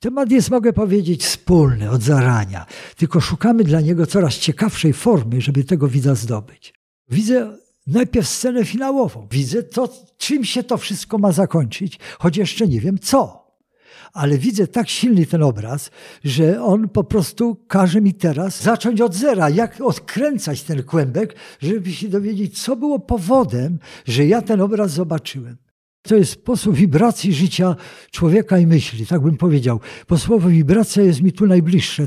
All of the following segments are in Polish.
Temat jest, mogę powiedzieć, wspólny od zarania, tylko szukamy dla niego coraz ciekawszej formy, żeby tego widza zdobyć. Widzę najpierw scenę finałową. Widzę to, czym się to wszystko ma zakończyć, choć jeszcze nie wiem co. Ale widzę tak silny ten obraz, że on po prostu każe mi teraz zacząć od zera, jak odkręcać ten kłębek, żeby się dowiedzieć, co było powodem, że ja ten obraz zobaczyłem. To jest sposób wibracji życia człowieka i myśli, tak bym powiedział. Bo słowo wibracja jest mi tu najbliższe.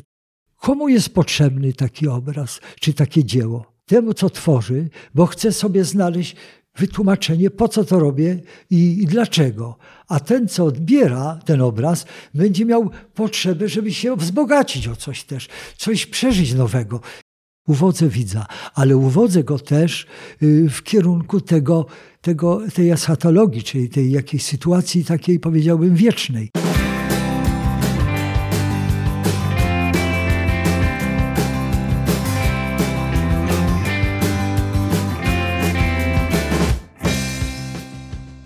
Komu jest potrzebny taki obraz czy takie dzieło? Temu, co tworzy, bo chce sobie znaleźć wytłumaczenie, po co to robię i, i, dlaczego. A ten, co odbiera ten obraz, będzie miał potrzebę, żeby się wzbogacić o coś też, coś przeżyć nowego. Uwodzę widza, ale uwodzę go też y, w kierunku tego, tego, tej eschatologii, czyli tej jakiejś sytuacji takiej, powiedziałbym, wiecznej.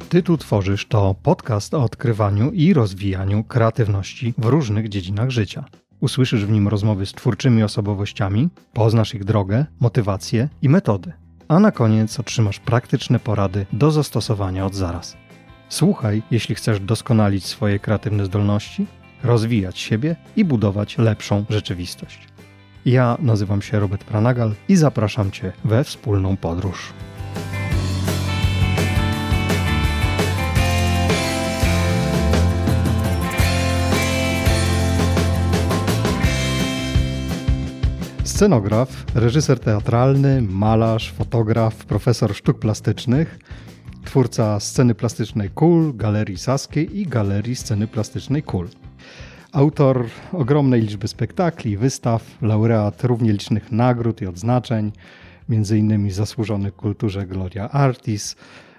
Ty tu tworzysz to podcast o odkrywaniu i rozwijaniu kreatywności w różnych dziedzinach życia. Usłyszysz w nim rozmowy z twórczymi osobowościami, poznasz ich drogę, motywacje i metody. A na koniec otrzymasz praktyczne porady do zastosowania od zaraz. Słuchaj, jeśli chcesz doskonalić swoje kreatywne zdolności, rozwijać siebie i budować lepszą rzeczywistość. Ja nazywam się Robert Pranagal i zapraszam Cię we wspólną podróż. Scenograf, reżyser teatralny, malarz, fotograf, profesor sztuk plastycznych, twórca sceny plastycznej KUL, Galerii Saskiej i Galerii Sceny Plastycznej KUL. Autor ogromnej liczby spektakli, wystaw, laureat równie licznych nagród i odznaczeń, m.in. zasłużony kulturze Gloria Artis,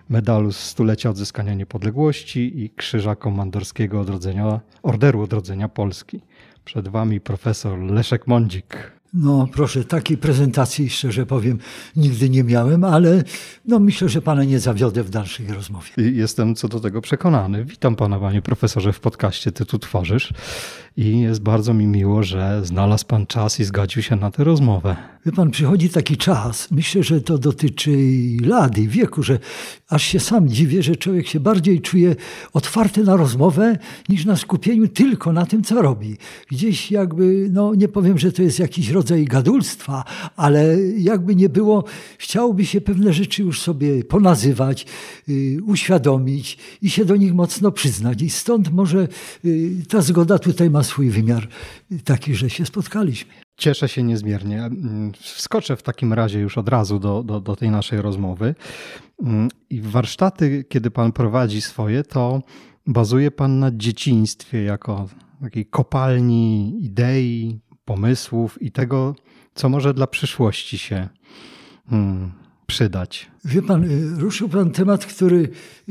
medalu stulecia odzyskania niepodległości i krzyża komandorskiego odrodzenia, Orderu Odrodzenia Polski. Przed Wami profesor Leszek Mądzik. No proszę, takiej prezentacji szczerze powiem nigdy nie miałem, ale no myślę, że pana nie zawiodę w dalszej rozmowie. Jestem co do tego przekonany. Witam pana panie profesorze w podcaście Ty tu tworzysz i jest bardzo mi miło, że znalazł pan czas i zgodził się na tę rozmowę. Wie pan, przychodzi taki czas, myślę, że to dotyczy i lat, i wieku, że aż się sam dziwię, że człowiek się bardziej czuje otwarty na rozmowę niż na skupieniu tylko na tym, co robi. Gdzieś jakby, no nie powiem, że to jest jakiś rodzaj gadulstwa, ale jakby nie było, chciałoby się pewne rzeczy już sobie ponazywać, yy, uświadomić i się do nich mocno przyznać. I stąd może yy, ta zgoda tutaj ma swój wymiar taki, że się spotkaliśmy. Cieszę się niezmiernie. Mm, wskoczę w takim razie już od razu do, do, do tej naszej rozmowy. Mm, I warsztaty, kiedy Pan prowadzi swoje, to bazuje Pan na dzieciństwie jako takiej kopalni idei, pomysłów i tego, co może dla przyszłości się hmm, przydać. Wie pan, y, ruszył pan temat, który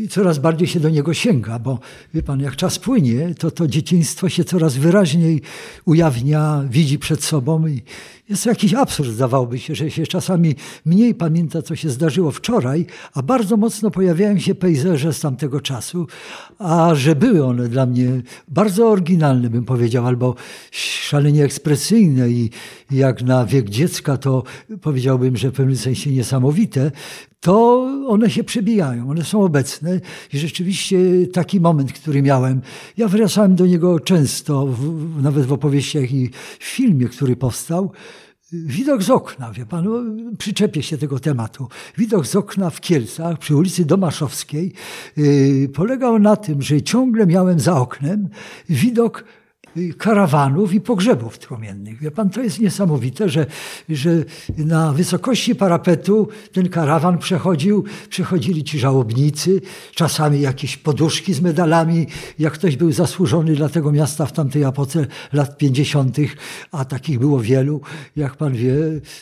coraz bardziej się do niego sięga, bo wie pan, jak czas płynie, to to dzieciństwo się coraz wyraźniej ujawnia, widzi przed sobą i jest to jakiś absurd, zdawałoby się, że się czasami mniej pamięta, co się zdarzyło wczoraj, a bardzo mocno pojawiają się pejzaże z tamtego czasu, a że były one dla mnie bardzo oryginalne, bym powiedział, albo szalenie ekspresyjne i jak na wiek dziecka, to powiedziałbym, że w pewnym sensie niesamowite, to one się przebijają, one są obecne i rzeczywiście taki moment, który miałem, ja wracałem do niego często, w, nawet w opowieściach i w filmie, który powstał, Widok z okna, wie pan, no, przyczepię się tego tematu. Widok z okna w Kielcach przy ulicy Domaszowskiej yy, polegał na tym, że ciągle miałem za oknem widok karawanów i pogrzebów trumiennych. Wie pan, to jest niesamowite, że, że na wysokości parapetu ten karawan przechodził, przechodzili ci żałobnicy, czasami jakieś poduszki z medalami, jak ktoś był zasłużony dla tego miasta w tamtej apoce lat 50., a takich było wielu, jak pan wie,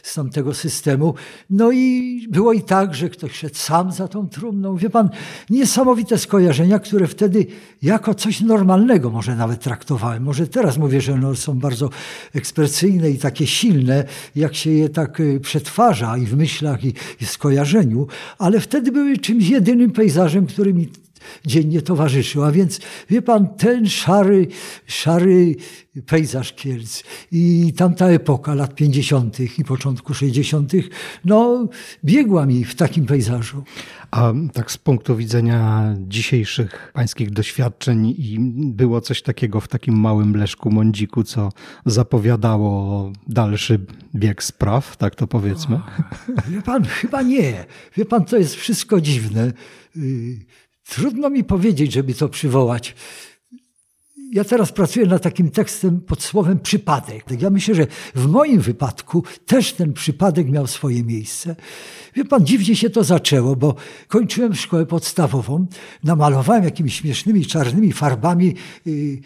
z tamtego systemu. No i było i tak, że ktoś szedł sam za tą trumną. Wie pan, niesamowite skojarzenia, które wtedy jako coś normalnego może nawet traktowałem. Może teraz mówię, że one są bardzo ekspresyjne i takie silne, jak się je tak y, przetwarza i w myślach, i, i skojarzeniu, ale wtedy były czymś jedynym pejzażem, który mi dziennie towarzyszył. A więc, wie pan, ten szary, szary pejzaż Kielc i tamta epoka lat 50. i początku 60., no, biegła mi w takim pejzażu. A tak z punktu widzenia dzisiejszych pańskich doświadczeń i było coś takiego w takim małym Leszku Mądziku, co zapowiadało dalszy bieg spraw, tak to powiedzmy? O, wie pan, chyba nie. Wie pan, to jest wszystko dziwne. Trudno mi powiedzieć, żeby to przywołać ja teraz pracuję nad takim tekstem pod słowem przypadek. Ja myślę, że w moim wypadku też ten przypadek miał swoje miejsce. Wie pan, dziwnie się to zaczęło, bo kończyłem szkołę podstawową, namalowałem jakimiś śmiesznymi czarnymi farbami yy,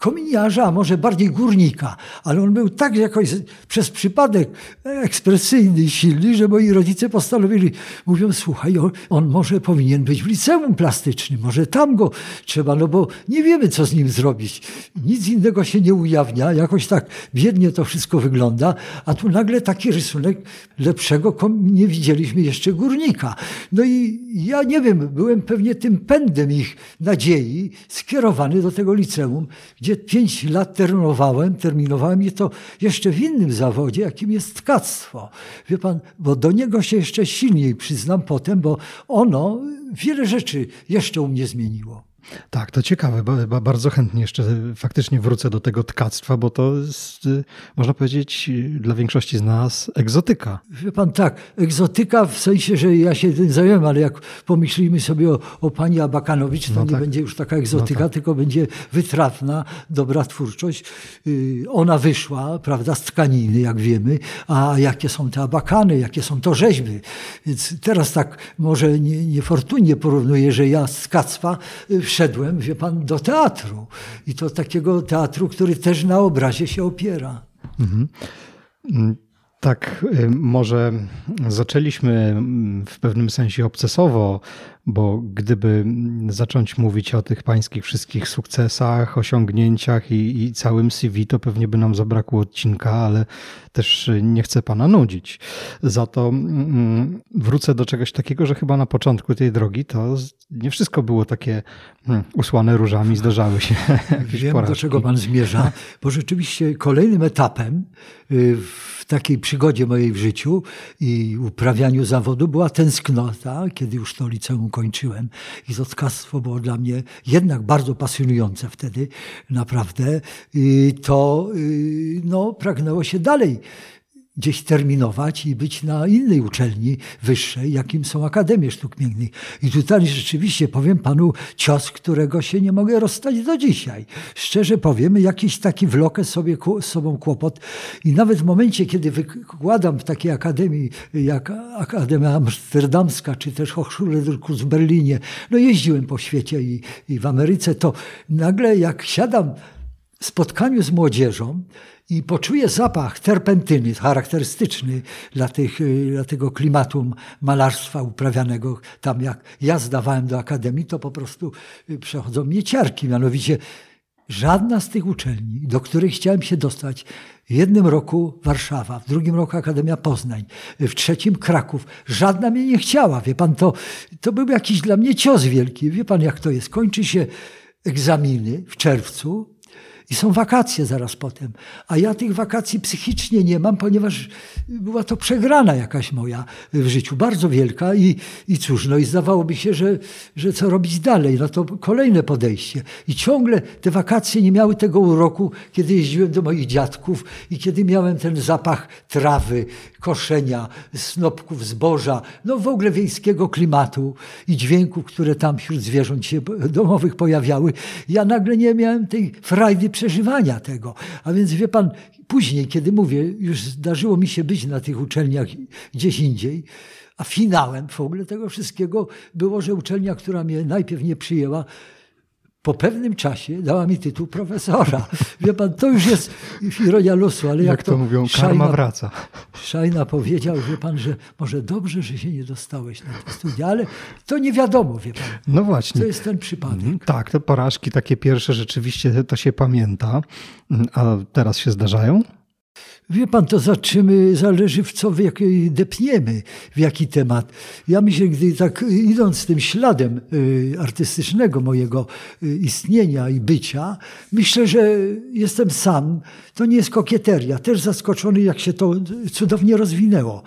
kominiarza, a może bardziej górnika, ale on był tak jakoś przez przypadek ekspresyjny i silny, że moi rodzice postanowili, mówią, słuchaj, on, on, może powinien być w liceum plastycznym, może tam go trzeba, no bo nie wiemy, co z nim zrobić. Nic innego się nie ujawnia, jakoś tak biednie to wszystko wygląda, a tu nagle taki rysunek lepszego nie widzieliśmy jeszcze górnika. No i ja nie wiem, byłem pewnie tym pędem ich nadziei skierowany do tego liceum, gdzie gdzie pięć lat terminowałem, terminowałem je to jeszcze w innym zawodzie, jakim jest tkactwo. Wie pan, bo do niego się jeszcze silniej przyznam potem, bo ono wiele rzeczy jeszcze u mnie zmieniło. Tak, to ciekawe. Bardzo chętnie jeszcze faktycznie wrócę do tego tkactwa, bo to jest, y, można powiedzieć, dla większości z nas egzotyka. Wie pan, tak, egzotyka w sensie, że ja się tym zająłem, ale jak pomyślimy sobie o, o pani Abakanowicz, to no nie tak. będzie już taka egzotyka, no tak. tylko będzie wytrawna, dobra twórczość. Y, ona wyszła, prawda, z tkaniny, jak wiemy, a jakie są te abakany, jakie są to rzeźby. Więc teraz tak może nie, niefortunnie porównuję, że ja z tkactwa y, wszedłem, wie pan, do teatru. I to takiego teatru, który też na obrazie się opiera. Mhm. Tak, y, może zaczęliśmy w pewnym sensie obcesowo bo gdyby zacząć mówić o tych pańskich wszystkich sukcesach, osiągnięciach i, i, całym CV, to pewnie by nam zabrakło odcinka, ale też nie chcę pana nudzić. Za to mm, wrócę do czegoś takiego, że chyba na początku tej drogi to nie wszystko było takie mm, usłane różami, zdarzały się. Wiem, porażki. do czego pan zmierza, bo rzeczywiście kolejnym etapem y, w takiej przygodzie mojej w życiu i uprawianiu zawodu była tęsknota, kiedy już to liceum kończyłem. I zotkactwo było dla mnie jednak bardzo pasjonujące wtedy, naprawdę. I to y, no, pragnęło się dalej gdzieś terminować i być na innej uczelni wyższej, jakim są Akademie Sztuk Pięknych. I tutaj rzeczywiście powiem panu cios, którego się nie mogę rozstać do dzisiaj. Szczerze powiem, jakiś taki wlokę sobie z sobą kłopot i nawet w momencie, kiedy wykładam w takiej akademii jak Akademia Amsterdamska, czy też Hochschule Kunst w Berlinie, no jeździłem po świecie i, i w Ameryce, to nagle jak siadam w spotkaniu z młodzieżą, i poczuje zapach terpentyny charakterystyczny dla, tych, y, dla tego klimatu malarstwa uprawianego tam, jak ja zdawałem do akademii, to po prostu y, przechodzą mnie ciarki. Mianowicie żadna z tych uczelni, do których chciałem się dostać, w jednym roku Warszawa, w drugim roku Akademia Poznań, w trzecim Kraków. Żadna mnie nie chciała. Wie pan, to, to był jakiś dla mnie cios wielki. Wie pan, jak to jest? Kończy się egzaminy w czerwcu, i są wakacje zaraz potem. A ja tych wakacji psychicznie nie mam, ponieważ była to przegrana jakaś moja w życiu, bardzo wielka. I, i cóż, no i zdawałoby się, że, że co robić dalej. No to kolejne podejście. I ciągle te wakacje nie miały tego uroku, kiedy jeździłem do moich dziadków i kiedy miałem ten zapach trawy, koszenia, snopków zboża, no w ogóle wiejskiego klimatu i dźwięków, które tam wśród zwierząt się domowych pojawiały. Ja nagle nie miałem tej frajdy przeżywania tego. A więc wie pan, później, kiedy mówię, już zdarzyło mi się być na tych uczelniach gdzieś indziej, a finałem w ogóle tego wszystkiego było, że uczelnia, która mnie najpierw nie przyjęła, po pewnym czasie dała mi tytuł profesora. Wie pan, to już jest ironia losu, ale jak, jak to, to mówią, Szajna, karma wraca. Szajna powiedział, wie pan, że może dobrze, że się nie dostałeś na te studia, ale to nie wiadomo, wie pan. No właśnie. To jest ten przypadek. Mhm, tak, te porażki takie pierwsze rzeczywiście to się pamięta. A teraz się zdarzają? Wie pan, to zaczymy, zależy w co w jaki depniemy, w jaki temat. Ja myślę, gdy tak idąc tym śladem y, artystycznego mojego y, istnienia i bycia, myślę, że jestem sam. To nie jest kokieteria. Też zaskoczony, jak się to cudownie rozwinęło.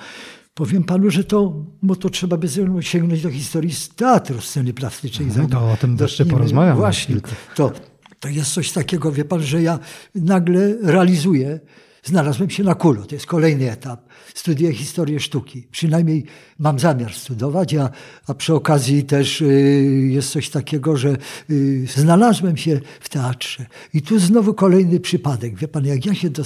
Powiem panu, że to, bo to trzeba by sięgnąć do historii teatru, sceny plastycznej. No, to o tym jeszcze porozmawiamy. Właśnie, to, to jest coś takiego, wie pan, że ja nagle realizuję znalazłem się na Kulu. To jest kolejny etap. Studiuję historię sztuki. Przynajmniej mam zamiar studować, a, a przy okazji też y, jest coś takiego, że y, znalazłem się w teatrze. I tu znowu kolejny przypadek. Wie pan, jak ja się do,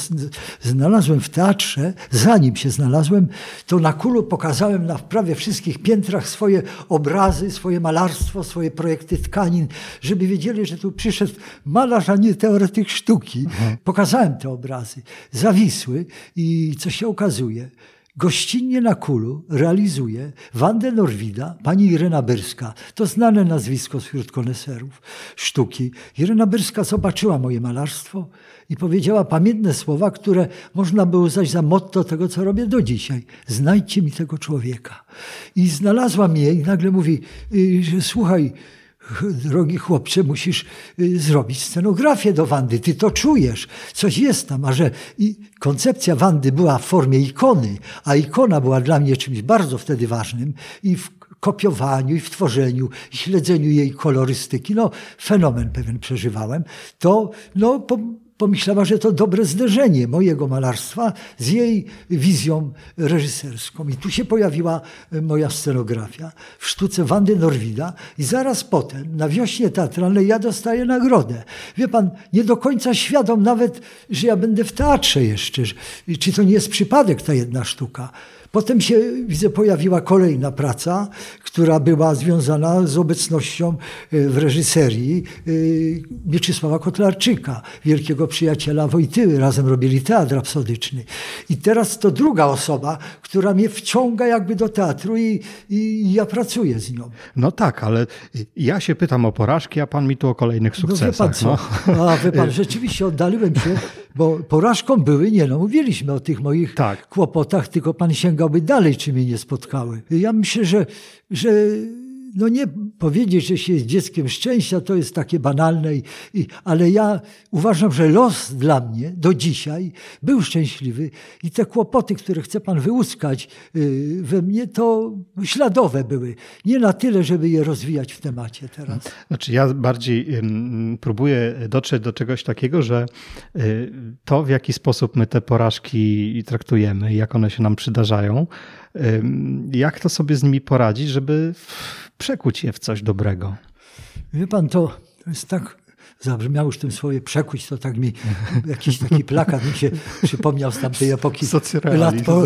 znalazłem w teatrze, zanim się znalazłem, to na Kulu pokazałem na prawie wszystkich piętrach swoje obrazy, swoje malarstwo, swoje projekty tkanin, żeby wiedzieli, że tu przyszedł malarz, a nie teoretyk sztuki. Mhm. Pokazałem te obrazy zawisły i co się okazuje, gościnnie na Kulu realizuje Wandę Norwida, pani Irena Byrska. To znane nazwisko wśród koneserów sztuki. Irena Byrska zobaczyła moje malarstwo i powiedziała pamiętne słowa, które można by uznać za motto tego, co robię do dzisiaj. Znajdźcie mi tego człowieka. I znalazłam je i nagle mówi, y, słuchaj, drogi chłopcze, musisz y, zrobić scenografię do Wandy. Ty to czujesz. Coś jest tam. A że koncepcja Wandy była w formie ikony, a ikona była dla mnie czymś bardzo wtedy ważnym i w kopiowaniu, i w tworzeniu, i śledzeniu jej kolorystyki. No, fenomen pewien przeżywałem. To, no, po, pomyślała, że to dobre zderzenie mojego malarstwa z jej wizją reżyserską. I tu się pojawiła e, moja scenografia w sztuce Wandy Norwida i zaraz potem, na wiośnie teatralnej, ja dostaję nagrodę. Wie pan, nie do końca świadom nawet, że ja będę w teatrze jeszcze. Czy to nie jest przypadek ta jedna sztuka? Potem się, widzę, pojawiła kolejna praca, która była związana z obecnością e, w reżyserii e, Mieczysława Kotlarczyka, wielkiego przyjaciela Wojtyły. Razem robili teatr rapsodyczny. I teraz to druga osoba, która mnie wciąga jakby do teatru i, i ja pracuję z nią. No tak, ale ja się pytam o porażki, a pan mi tu o kolejnych sukcesach. No wie pan co? No. A wie pan, rzeczywiście oddaliłem się, bo porażką były, nie no, mówiliśmy o tych moich tak. kłopotach, tylko pan sięgałby dalej, czy mnie nie spotkały. Ja myślę, że, że no nie powiedzieć, że się jest dzieckiem szczęścia, to jest takie banalne, i, i, ale ja uważam, że los dla mnie do dzisiaj był szczęśliwy i te kłopoty, które chce Pan wyłuskać yy, we mnie, to śladowe były. Nie na tyle, żeby je rozwijać w temacie teraz. Znaczy ja bardziej próbuję dotrzeć do czegoś takiego, że y, to w jaki sposób my te porażki traktujemy, jak one się nam przydarzają, jak to sobie z nimi poradzić, żeby przekuć je w coś dobrego? Wie pan, to, jest tak zabrzmiał już tym swoje przekuć, to tak mi jakiś taki plakat mi się przypomniał z tamtej epoki lat po,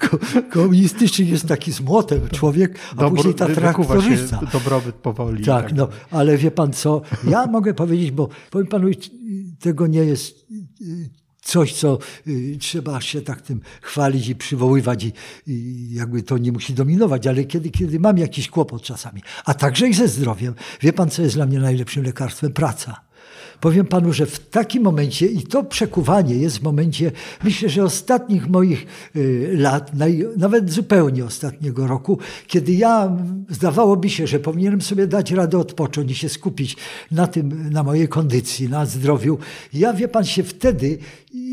ko, komunistyczny jest taki z młotem człowiek, a Dobro, później ta traktorzysta. Dobrobyt powoli. Tak, tak, no, ale wie pan co, ja mogę powiedzieć, bo powiem panu, tego nie jest coś, co y, trzeba się tak tym chwalić i przywoływać i, i, jakby to nie musi dominować, ale kiedy, kiedy mam jakiś kłopot czasami, a także i ze zdrowiem, wie pan, co jest dla mnie najlepszym lekarstwem? Praca. Powiem panu, że w takim momencie, i to przekuwanie jest w momencie, myślę, że ostatnich moich y, lat, nawet zupełnie ostatniego roku, kiedy ja zdawałoby się, że powinienem sobie dać radę odpocząć i się skupić na tym, na mojej kondycji, na zdrowiu. Ja, wie pan, się wtedy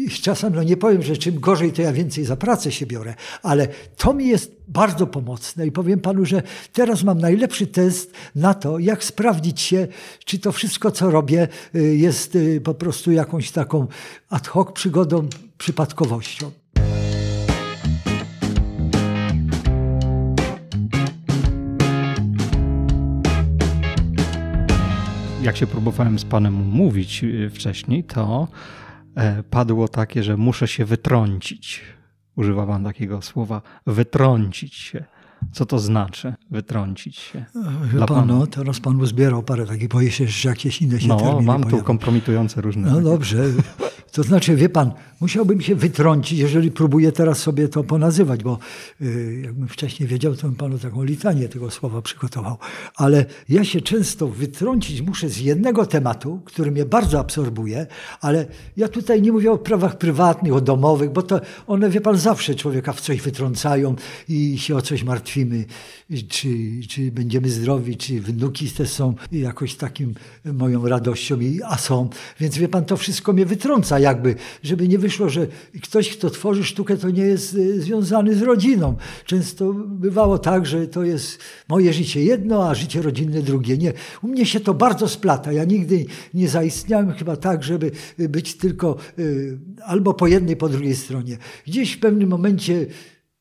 czasem, no nie powiem, że czym gorzej, to ja więcej za pracę się biorę, ale to mi jest bardzo pomocne i powiem panu, że teraz mam najlepszy test na to, jak sprawdzić się, czy to wszystko, co robię, y, jest y, po prostu jakąś taką ad hoc przygodą, przypadkowością. Jak się próbowałem z panem mówić y, wcześniej, to padło takie, że muszę się wytrącić. Używa pan takiego słowa, wytrącić się. Co to znaczy wytrącić się? Wie pan, no, teraz pan uzbierał parę takich, boję się, że jakieś inne się No, mam tu kompromitujące różne. No takie. dobrze, To znaczy, wie pan, musiałbym się wytrącić, jeżeli próbuję teraz sobie to ponazywać, bo yy, jakbym wcześniej wiedział, to bym panu taką litanię tego słowa przygotował. Ale ja się często wytrącić muszę z jednego tematu, który mnie bardzo absorbuje, ale ja tutaj nie mówię o prawach prywatnych, o domowych, bo to one, wie pan, zawsze człowieka w coś wytrącają i się o coś martwimy, czy, czy będziemy zdrowi, czy wnuki te są jakoś takim moją radością, a są. Więc wie pan, to wszystko mnie wytrąca jakby, żeby nie wyszło, że ktoś, kto tworzy sztukę, to nie jest y, związany z rodziną. Często bywało tak, że to jest moje życie jedno, a życie rodzinne drugie. Nie, u mnie się to bardzo splata. Ja nigdy nie zaistniałem chyba tak, żeby być tylko y, albo po jednej, po drugiej stronie. Gdzieś w pewnym momencie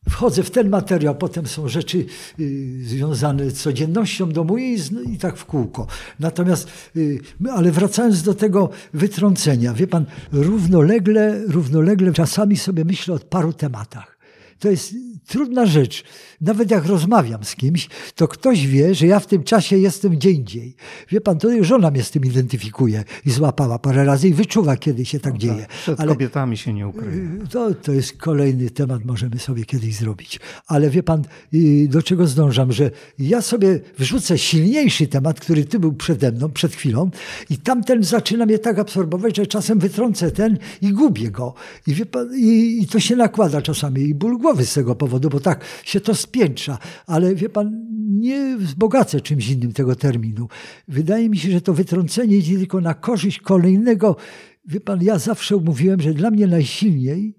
wchodzę w ten materiał, potem są rzeczy y, związane z codziennością domu i, i, tak w kółko. Natomiast, y, ale wracając do tego wytrącenia, wie pan, równolegle, równolegle czasami sobie myślę o paru tematach. To jest trudna rzecz. Nawet jak rozmawiam z kimś, to ktoś wie, że ja w tym czasie jestem gdzie indziej. Wie pan, to żona mnie z tym identyfikuje i złapała parę razy i wyczuwa, kiedy się tak no dzieje. Tak. Przed Ale kobietami się nie ukryje. Y, to, to jest kolejny temat, możemy sobie kiedyś zrobić. Ale wie pan, y, do czego zdążam, że ja sobie wrzucę silniejszy temat, który ty był przede mną, przed chwilą i tamten zaczyna mnie tak absorbować, że czasem wytrącę ten i gubię go. I, wie pan, i, i to się nakłada czasami i ból głowy z tego powodu, bo tak się to spiętrza. Ale wie pan, nie wzbogacę czymś innym tego terminu. Wydaje mi się, że to wytrącenie idzie tylko na korzyść kolejnego. Wie pan, ja zawsze mówiłem, że dla mnie najsilniej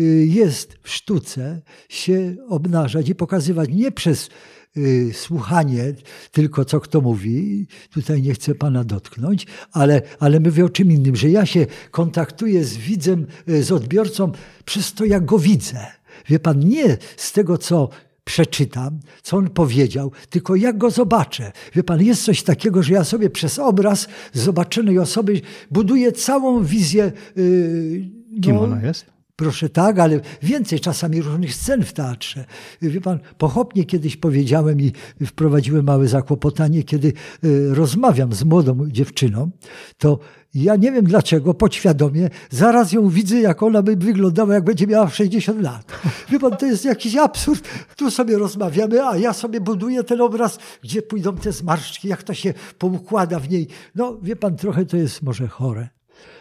y, jest w sztuce się obnażać i pokazywać nie przez y, słuchanie tylko co kto mówi, tutaj nie chcę pana dotknąć, ale, ale mówię o czym innym, że ja się kontaktuję z widzem, y, z odbiorcą przez to, jak go widzę. Wie pan, nie z tego, co przeczytam, co on powiedział, tylko jak go zobaczę. Wie pan, jest coś takiego, że ja sobie przez obraz zobaczonej osoby buduję całą wizję. Yy, Kim no, ona jest? Proszę tak, ale więcej czasami różnych scen w teatrze. Wie pan, pochopnie kiedyś powiedziałem i wprowadziłem małe zakłopotanie, kiedy y, rozmawiam z młodą dziewczyną, to ja nie wiem dlaczego, podświadomie, zaraz ją widzę, jak ona by wyglądała, jak będzie miała 60 lat. Wie pan, to jest jakiś absurd. Tu sobie rozmawiamy, a ja sobie buduję ten obraz, gdzie pójdą te zmarszczki, jak to się poukłada w niej. No, wie pan, trochę to jest może chore.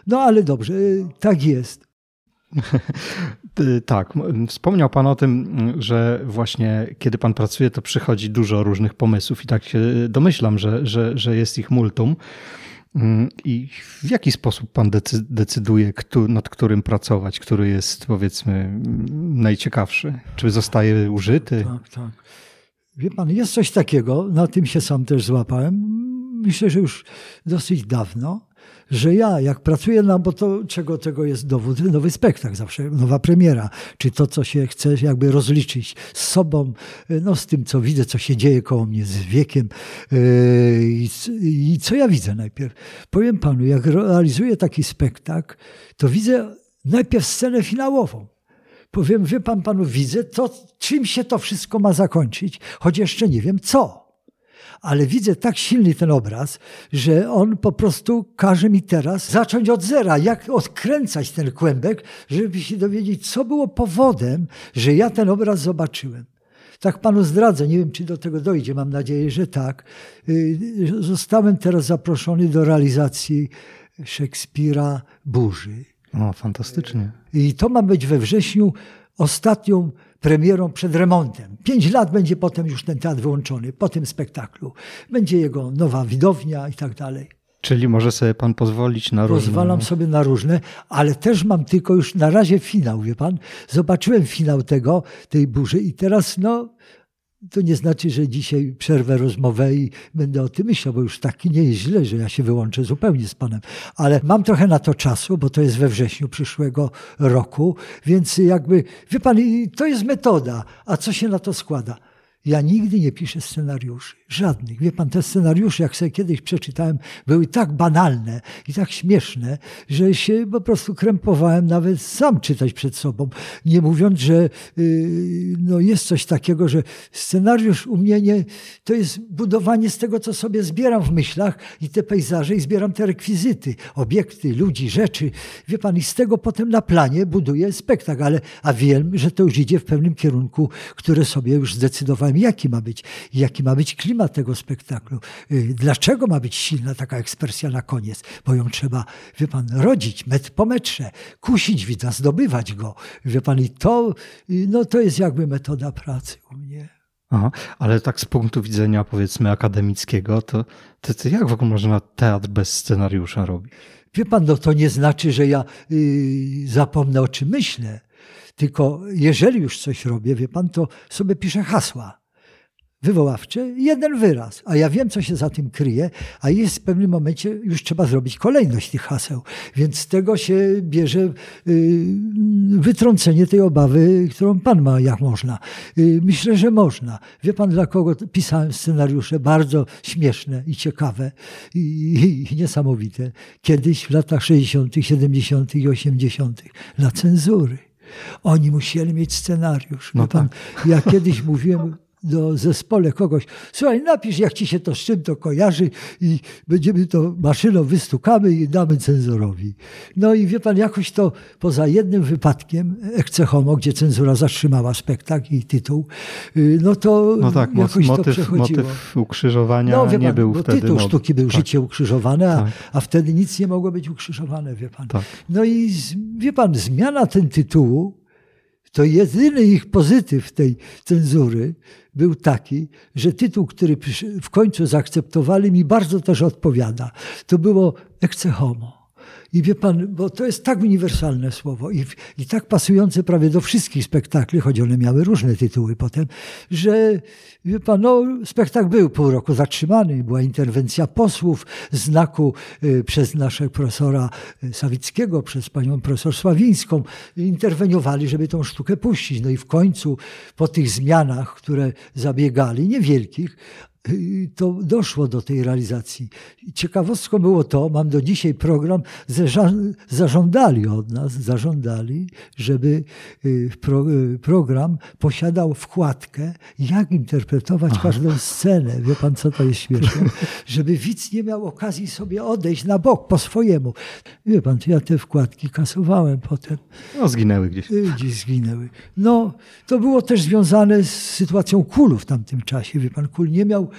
No, ale dobrze, y, tak jest. tak, wspomniał Pan o tym, że właśnie kiedy Pan pracuje, to przychodzi dużo różnych pomysłów i tak się domyślam, że, że, że jest ich multum. Mm, I w jaki sposób Pan decyduje, nad którym pracować, który jest powiedzmy najciekawszy? Czy zostaje użyty? Tak, tak. Wie Pan, jest coś takiego, na tym się sam też złapałem. Myślę, że już dosyć dawno że ja, jak pracuję na, bo to czego tego jest dowód, nowy spektakl zawsze, nowa premiera, czy to, co się chce jakby rozliczyć z sobą, no z tym, co widzę, co się dzieje koło mnie, z wiekiem yy, i, i co ja widzę najpierw. Powiem panu, jak realizuję taki spektakl, to widzę najpierw scenę finałową. Powiem, wie pan panu, widzę to, czym się to wszystko ma zakończyć, choć jeszcze nie wiem co ale widzę tak silny ten obraz, że on po prostu każe mi teraz zacząć od zera, jak odkręcać ten kłębek, żeby się dowiedzieć, co było powodem, że ja ten obraz zobaczyłem. Tak panu zdradzę, nie wiem, czy do tego dojdzie, mam nadzieję, że tak. Y, zostałem teraz zaproszony do realizacji Szekspira Burzy. O, fantastycznie. I to ma być we wrześniu ostatnią premierą przed remontem. Pięć lat będzie potem już ten teatr wyłączony, po tym spektaklu. Będzie jego nowa widownia i tak dalej. Czyli może sobie pan pozwolić na różne. Pozwalam sobie na różne, ale też mam tylko już na razie finał, wie pan. Zobaczyłem finał tego, tej burzy i teraz no, to nie znaczy, że dzisiaj przerwę rozmowę i będę o tym myślał, bo już taki nie jest źle, że ja się wyłączę zupełnie z Panem. Ale mam trochę na to czasu, bo to jest we wrześniu przyszłego roku, więc jakby, wie Pan, to jest metoda. A co się na to składa? Ja nigdy nie piszę scenariuszy, żadnych. Wie pan, te scenariusze, jak sobie kiedyś przeczytałem, były tak banalne i tak śmieszne, że się po prostu krępowałem nawet sam czytać przed sobą. Nie mówiąc, że yy, no jest coś takiego, że scenariusz u mnie nie, to jest budowanie z tego, co sobie zbieram w myślach i te pejzaże i zbieram te rekwizyty, obiekty, ludzi, rzeczy. Wie pan, i z tego potem na planie buduję spektakl, ale a wiem, że to już idzie w pewnym kierunku, który sobie już zdecydowałem jaki ma być, jaki ma być klimat tego spektaklu. Y, dlaczego ma być silna taka ekspresja na koniec? Bo ją trzeba, wie pan, rodzić metr po metrze, kusić widza, zdobywać go. Wie pan, i to, y, no to jest jakby metoda pracy u mnie. Aha, ale tak z punktu widzenia powiedzmy akademickiego, to, to, to jak w ogóle można teatr bez scenariusza robić? Wie pan, no to nie znaczy, że ja y, zapomnę o czym myślę. Tylko jeżeli już coś robię, wie pan, to sobie piszę hasła wywoławcze, jeden wyraz, a ja wiem, co się za tym kryje, a jest w pewnym momencie już trzeba zrobić kolejność tych haseł. Więc z tego się bierze y, wytrącenie tej obawy, którą pan ma, jak można. Y, myślę, że można. Wie pan, dla kogo pisałem scenariusze bardzo śmieszne i ciekawe i, i niesamowite. Kiedyś w latach 60., 70. i 80. dla cenzury. Oni musieli mieć scenariusz. No pan, tak. Ja kiedyś mówiłem do zespole kogoś, słuchaj, napisz, jak ci się to z czym to kojarzy i będziemy to maszyną wystukamy i damy cenzorowi. No i wie pan, jakoś to poza jednym wypadkiem, Ecce Homo, gdzie cenzura zatrzymała spektakl i tytuł, y, no to no tak, jakoś motyw, to przechodziło. Motyw ukrzyżowania no, wie pan, nie był bo wtedy... tytuł sztuki był tak. życie ukrzyżowane, a, tak. a wtedy nic nie mogło być ukrzyżowane, wie pan. Tak. No i wie pan, zmiana ten tytułu to jedyny ich pozytyw tej cenzury był taki, że tytuł, który w końcu zaakceptowali, mi bardzo też odpowiada. To było Ecce Homo. I wie pan, bo to jest tak uniwersalne słowo i, i tak pasujące prawie do wszystkich spektakli, choć one miały różne tytuły potem, że wie pan, no, spektakl był pół roku zatrzymany, była interwencja posłów, znaku y, przez naszego profesora Sawickiego, przez panią profesor Sławińską, interweniowali, żeby tą sztukę puścić. No i w końcu po tych zmianach, które zabiegali, niewielkich, to doszło do tej realizacji. Ciekawostką było to, mam do dzisiaj program, zażądali od nas, zażądali, żeby y, y, program posiadał wkładkę, jak interpretować Aha. każdą scenę. Wie pan, co to jest śmieszne? Żeby widz nie miał okazji sobie odejść na bok po swojemu. Wie pan, ja te wkładki kasowałem potem. No, zginęły gdzieś. Y, gdzieś zginęły. No, to było też związane z sytuacją kulu w tamtym czasie. Wie pan, kul nie miał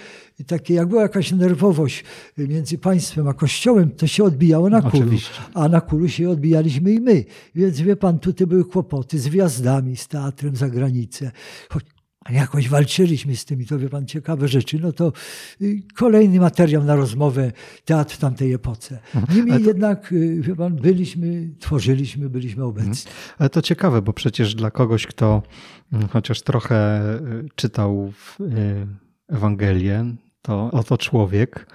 takie, jak była jakaś nerwowość między państwem a kościołem, to się odbijało na kulu. Oczywiście. A na kulu się odbijaliśmy i my. Więc wie pan, tutaj były kłopoty z wjazdami, z teatrem za granicę. Choć jakoś walczyliśmy z tymi, to wie pan, ciekawe rzeczy. No to y, kolejny materiał na rozmowę, teatr w tamtej epoce. Mhm. Niemniej to... jednak, y, wie pan, byliśmy, tworzyliśmy, byliśmy obecni. Mhm. Ale to ciekawe, bo przecież dla kogoś, kto mm, chociaż trochę y, czytał Ewangelię, to oto człowiek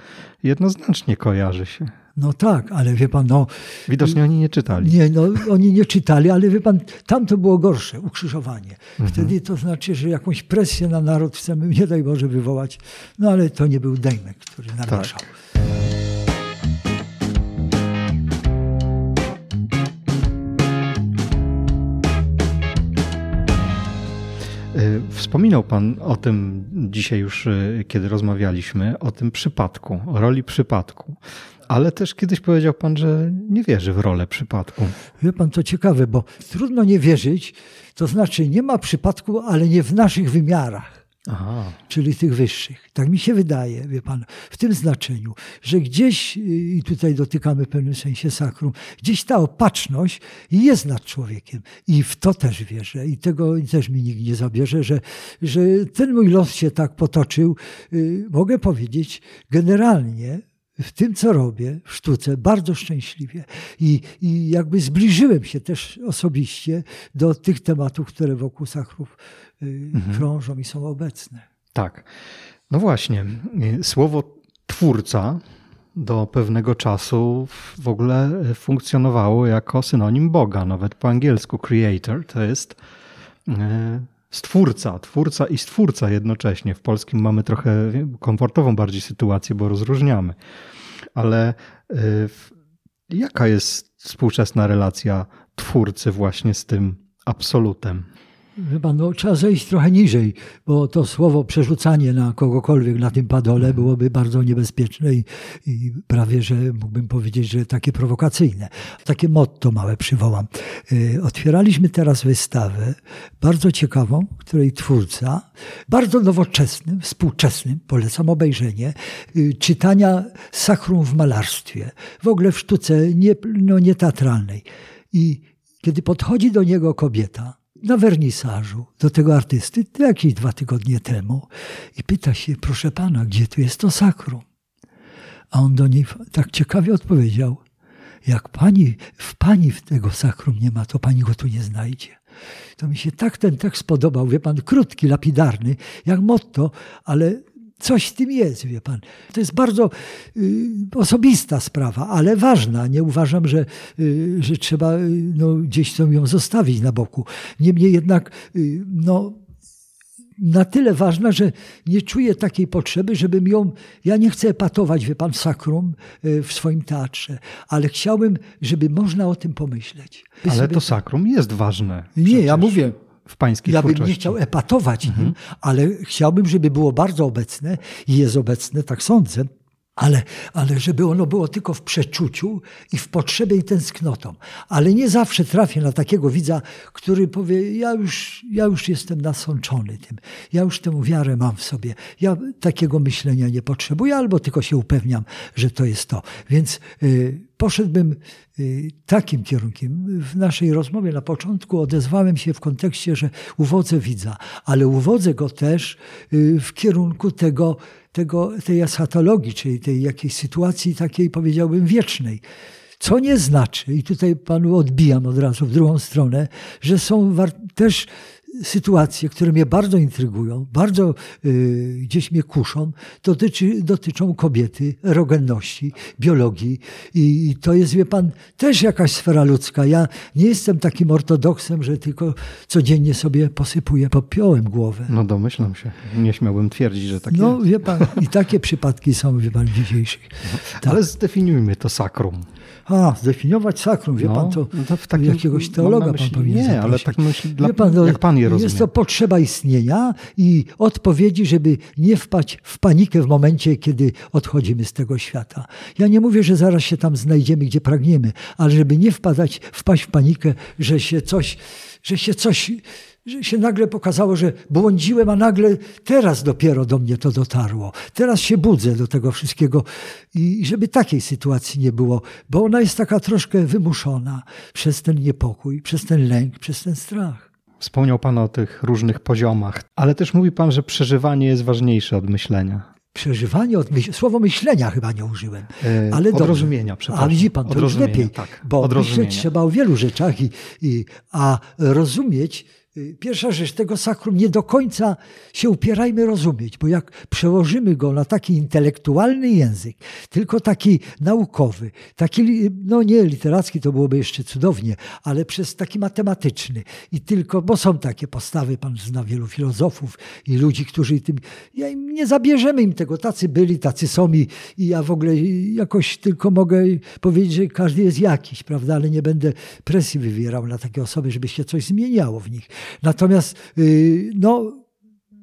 jednoznacznie kojarzy się. No tak, ale wie pan, no... Widocznie oni nie czytali. Nie, no oni nie czytali, ale wie pan, tam to było gorsze, ukrzyżowanie. Mhm. Wtedy to znaczy, że jakąś presję na naród chcemy, nie daj Boże, wywołać. No ale to nie był Dejmek, który nagłaszał. Tak. Wspominał Pan o tym dzisiaj już, y, kiedy rozmawialiśmy, o tym przypadku, o roli przypadku. Ale też kiedyś powiedział Pan, że nie wierzy w rolę przypadku. Wie Pan, to ciekawe, bo trudno nie wierzyć, to znaczy nie ma przypadku, ale nie w naszych wymiarach. Aha. czyli tych wyższych. Tak mi się wydaje, wie pan, w tym znaczeniu, że gdzieś, i tutaj dotykamy w pewnym sensie sakrum, gdzieś ta opatrzność jest nad człowiekiem. I w to też wierzę. I tego też mi nikt nie zabierze, że, że ten mój los się tak potoczył, y, mogę powiedzieć, generalnie w tym, co robię w sztuce, bardzo szczęśliwie. I, I jakby zbliżyłem się też osobiście do tych tematów, które wokół sakrów y, mhm. krążą i są obecne. Tak. No właśnie. Słowo twórca do pewnego czasu w ogóle funkcjonowało jako synonim Boga. Nawet po angielsku creator to jest y, stwórca, twórca i stwórca jednocześnie. W polskim mamy trochę komfortową bardziej sytuację, bo rozróżniamy. Ale y, jaka jest współczesna relacja twórcy właśnie z tym absolutem? Chyba no, trzeba zejść trochę niżej, bo to słowo przerzucanie na kogokolwiek na tym padole byłoby bardzo niebezpieczne i, i, prawie, że mógłbym powiedzieć, że takie prowokacyjne. Takie motto małe przywołam. Y, otwieraliśmy teraz wystawę bardzo ciekawą, której twórca, bardzo nowoczesnym, współczesnym, polecam obejrzenie, y, czytania sakrum w malarstwie, w ogóle w sztuce nie, no, nieteatralnej. I kiedy podchodzi do niego kobieta, na wernisażu do tego artysty jakieś dwa tygodnie temu i pyta się, proszę pana, gdzie tu jest to sakrum? A on do niej tak ciekawie odpowiedział, jak pani, w pani w tego sakrum nie ma, to pani go tu nie znajdzie. To mi się tak ten tekst podobał, wie pan, krótki, lapidarny, jak motto, ale Coś w tym jest, wie pan. To jest bardzo y, osobista sprawa, ale ważna. Nie uważam, że, y, że trzeba y, no, gdzieś ją zostawić na boku. Niemniej jednak y, no, na tyle ważna, że nie czuję takiej potrzeby, żebym ją. Ja nie chcę epatować, wie pan, sakrum y, w swoim teatrze, ale chciałbym, żeby można o tym pomyśleć. ale sobie... to sakrum jest ważne. Nie, przecież. ja mówię w pańskiej Ja bym nie chciał epatować mhm. nim, ale chciałbym, żeby było bardzo obecne i jest obecne, tak sądzę, ale, ale żeby ono było tylko w przeczuciu i w potrzebie i tęsknotą. Ale nie zawsze trafię na takiego widza, który powie, ja już, ja już jestem nasączony tym, ja już tę wiarę mam w sobie, ja takiego myślenia nie potrzebuję, albo tylko się upewniam, że to jest to. Więc y, poszedłbym y, takim kierunkiem. W naszej rozmowie na początku odezwałem się w kontekście, że uwodzę widza, ale uwodzę go też y, w kierunku tego, tego, tej eschatologii, czyli tej jakiejś sytuacji takiej, powiedziałbym, wiecznej. Co nie znaczy, i tutaj panu odbijam od razu w drugą stronę, że są też sytuacje, które mnie bardzo intrygują, bardzo y, gdzieś mnie kuszą, dotyczy, dotyczą kobiety, erogenności, biologii. I, I, to jest, wie pan, też jakaś sfera ludzka. Ja nie jestem takim ortodoksem, że tylko codziennie sobie posypuję popiołem głowę. No domyślam się. Nie śmiałbym twierdzić, że tak no, jest. No wie pan, i takie przypadki są, wie pan, dzisiejszych. Tak. Ale zdefiniujmy to sakrum. A, zdefiniować sakrum, wie no, pan, to, no to jakiegoś teologa myśli, pan powinien Nie, zaprosić. ale tak myślę, dla, pan, jak pan je rozumie. Jest to potrzeba istnienia i odpowiedzi, żeby nie wpaść w panikę w momencie, kiedy odchodzimy z tego świata. Ja nie mówię, że zaraz się tam znajdziemy, gdzie pragniemy, ale żeby nie wpadać, wpaść w panikę, że się coś, że się coś się nagle pokazało, że błądziłem, a nagle teraz dopiero do mnie to dotarło. Teraz się budzę do tego wszystkiego i żeby takiej sytuacji nie było, bo ona jest taka troszkę wymuszona przez ten niepokój, przez ten lęk, przez ten strach. Wspomniał Pan o tych różnych poziomach, ale też mówi Pan, że przeżywanie jest ważniejsze od myślenia. Przeżywanie, od myśl... słowo myślenia chyba nie użyłem, e, ale od rozumienia, przepraszam. A widzi Pan, to już lepiej, tak, bo myśleć trzeba o wielu rzeczach, i, i, a rozumieć pierwsza rzecz, tego sakrum nie do końca się upierajmy rozumieć, bo jak przełożymy go na taki intelektualny język, tylko taki naukowy, taki, no nie literacki, to byłoby jeszcze cudownie, ale przez taki matematyczny i tylko, bo są takie postawy, pan zna wielu filozofów i ludzi, którzy tym, ja im nie zabierzemy im tego, tacy byli, tacy są i, i ja w ogóle jakoś tylko mogę powiedzieć, że każdy jest jakiś, prawda, ale nie będę presji wywierał na takie osoby, żeby się coś zmieniało w nich. Natomiast, y, no,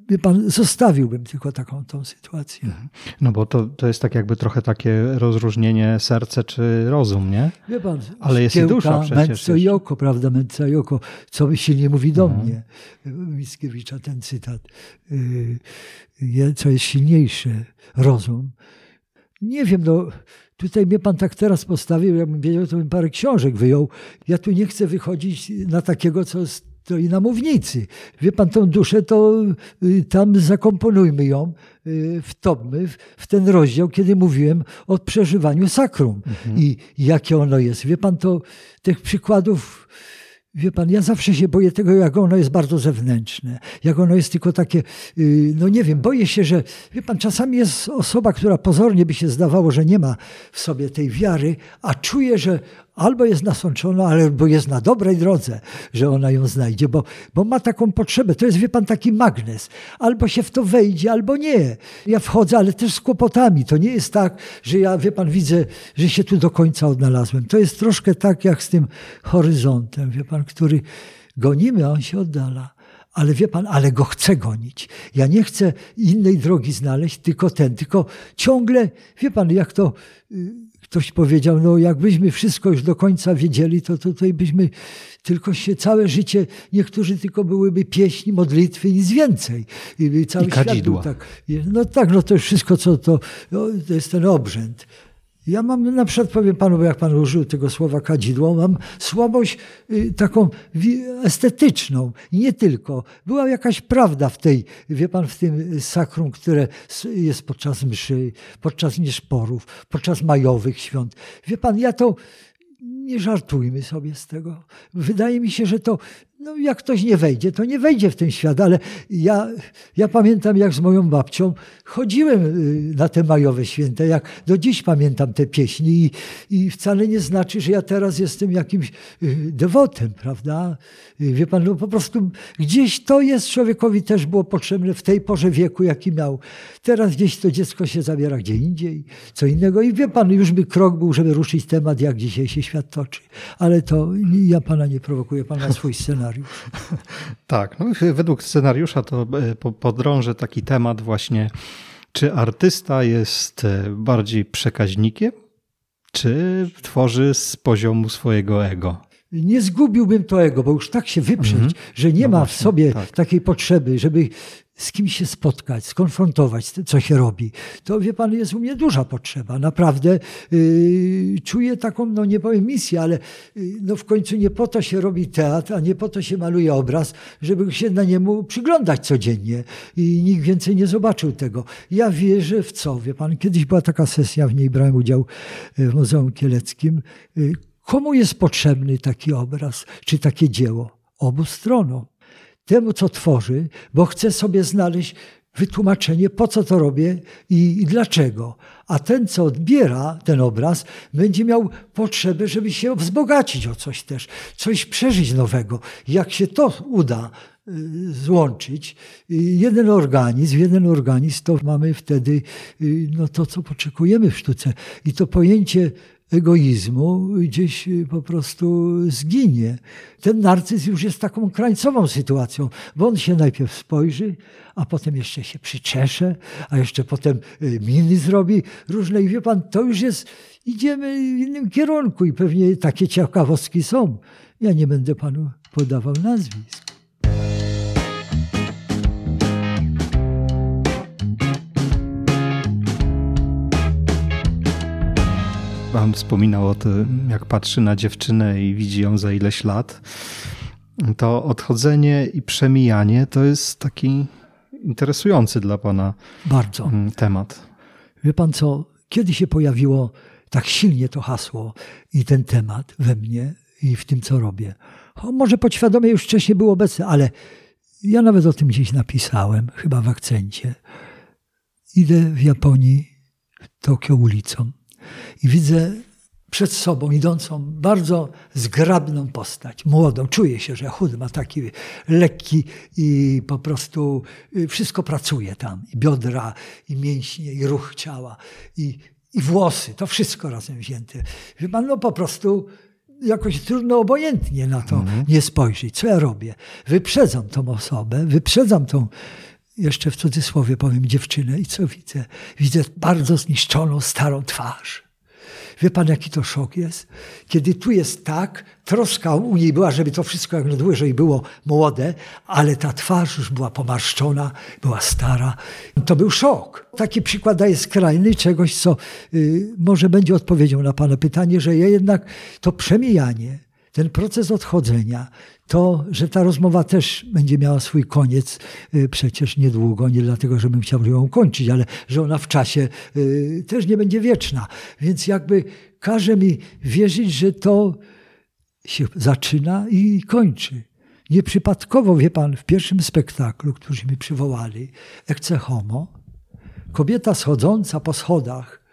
wie pan, zostawiłbym tylko taką tą sytuację. Mhm. No bo to, to jest tak jakby trochę takie rozróżnienie serce czy rozum, nie? Wie pan, Ale jest i dusza przecież. I oko, prawda, męco i oko, co silnie mówi do mhm. mnie. Mickiewicza ten cytat. Y, co jest silniejsze? Rozum. Nie wiem, no Tutaj mnie pan tak teraz postawił, jakbym wiedział, to bym parę książek wyjął. Ja tu nie chcę wychodzić na takiego, co stoi na mównicy. Wie pan, tą duszę to y, tam zakomponujmy ją, y, wtopmy w ten rozdział, kiedy mówiłem o przeżywaniu sakrum mhm. i jakie ono jest. Wie pan, to tych przykładów Wie pan, ja zawsze się boję tego, jak ono jest bardzo zewnętrzne, jak ono jest tylko takie, y, no nie wiem, boję się, że, wie pan, czasami jest osoba, która pozornie by się zdawało, że nie ma w sobie tej wiary, a czuje, że albo jest nasączona, albo jest na dobrej drodze, że ona ją znajdzie, bo, bo ma taką potrzebę. To jest, wie pan, taki magnes. Albo się w to wejdzie, albo nie. Ja wchodzę, ale też z kłopotami. To nie jest tak, że ja, wie pan, widzę, że się tu do końca odnalazłem. To jest troszkę tak jak z tym horyzontem, wie pan, który gonimy, a on się oddala. Ale wie pan, ale go chcę gonić. Ja nie chcę innej drogi znaleźć, tylko ten, tylko ciągle, wie pan, jak to y, ktoś powiedział, no jakbyśmy wszystko już do końca wiedzieli, to tutaj byśmy tylko się całe życie, niektórzy tylko byłyby pieśni, modlitwy, nic więcej. I, cały I kadzidła. tak. No tak, no to wszystko, co to, no, to jest ten obrzęd. Ja mam, na przykład powiem panu, bo jak pan użył tego słowa kadzidło, mam słabość y, taką estetyczną nie tylko. Była jakaś prawda w tej, wie pan, w tym sakrum, które jest podczas mszy, podczas nieszporów, podczas majowych świąt. Wie pan, ja to nie żartujmy sobie z tego. Wydaje mi się, że to no jak ktoś nie wejdzie, to nie wejdzie w ten świat, ale ja, ja pamiętam, jak z moją babcią chodziłem y, na te majowe święta, jak do dziś pamiętam te pieśni i, i wcale nie znaczy, że ja teraz jestem jakimś y, dewotem, prawda? Y, wie pan, no po prostu gdzieś to jest człowiekowi też było potrzebne w tej porze wieku, jaki miał. Teraz gdzieś to dziecko się zabiera gdzie indziej, co innego i wie pan, już by krok był, żeby ruszyć temat, jak dzisiaj się świat toczy. Ale to ja pana nie prowokuję, pan ma swój scenariusz scenariusz. tak, no, według scenariusza to e, podrążę taki temat właśnie, czy artysta jest e, bardziej przekaźnikiem, czy tworzy z poziomu swojego ego? Nie zgubiłbym to ego, bo już tak się wyprzeć, mm -hmm. że nie no ma właśnie, w sobie tak. takiej potrzeby, żeby z kimś się spotkać, skonfrontować, co się robi. To wie pan, jest u mnie duża potrzeba. Naprawdę yy, czuję taką, no nie powiem misję, ale yy, no w końcu nie po to się robi teatr, a nie po to się maluje obraz, żeby się na niemu przyglądać codziennie i nikt więcej nie zobaczył tego. Ja wierzę w co, wie pan, kiedyś była taka sesja, w niej brałem udział yy, w Muzeum Kieleckim. Yy, komu jest potrzebny taki obraz, czy takie dzieło? Obu stronom temu, co tworzy, bo chce sobie znaleźć wytłumaczenie, po co to robię i, i, dlaczego. A ten, co odbiera ten obraz, będzie miał potrzebę, żeby się wzbogacić o coś też, coś przeżyć nowego. Jak się to uda y, złączyć, y, jeden organizm, jeden organizm, to mamy wtedy y, no to, co potrzebujemy w sztuce. I to pojęcie egoizmu gdzieś y, po prostu zginie. Ten narcyz już jest taką krańcową sytuacją, bo on się najpierw spojrzy, a potem jeszcze się przyczesze, a jeszcze potem y, miny zrobi różne. I wie pan, to już jest, idziemy w innym kierunku i pewnie takie ciekawostki są. Ja nie będę panu podawał nazwisk. Pan wspominał o tym, jak patrzy na dziewczynę i widzi ją za ileś lat. To odchodzenie i przemijanie to jest taki interesujący dla Pana Bardzo. Mm, temat. Wie Pan co, kiedy się pojawiło tak silnie to hasło i ten temat we mnie i w tym, co robię? O, może podświadomie już wcześniej był obecny, ale ja nawet o tym gdzieś napisałem, chyba w akcencie. Idę w Japonii, w Tokio ulicą i widzę przed sobą idącą bardzo zgrabną postać, młodą. Czuję się, że chud ma taki lekki i po prostu y, wszystko pracuje tam. I biodra, i mięśnie, i ruch ciała, i, i włosy. To wszystko razem wzięte. Wie pan, no po prostu jakoś trudno obojętnie na to mhm. nie spojrzeć. Co ja robię? Wyprzedzam tą osobę, wyprzedzam tą jeszcze w cudzysłowie powiem dziewczynę i co widzę? Widzę bardzo zniszczoną, starą twarz. Wie pan, jaki to szok jest? Kiedy tu jest tak, troska u niej była, żeby to wszystko jak najdłużej było młode, ale ta twarz już była pomarszczona, była stara. To był szok. Taki przykład daje skrajny czegoś, co y, może będzie odpowiedzią na pana pytanie, że ja jednak to przemijanie, ten proces odchodzenia, to, że ta rozmowa też będzie miała swój koniec y, przecież niedługo, nie dlatego, żebym chciał ją kończyć, ale że ona w czasie y, też nie będzie wieczna. Więc jakby każe mi wierzyć, że to się zaczyna i kończy. Nieprzypadkowo, wie pan, w pierwszym spektaklu, którzy mi przywołali, Ecce Homo, kobieta schodząca po schodach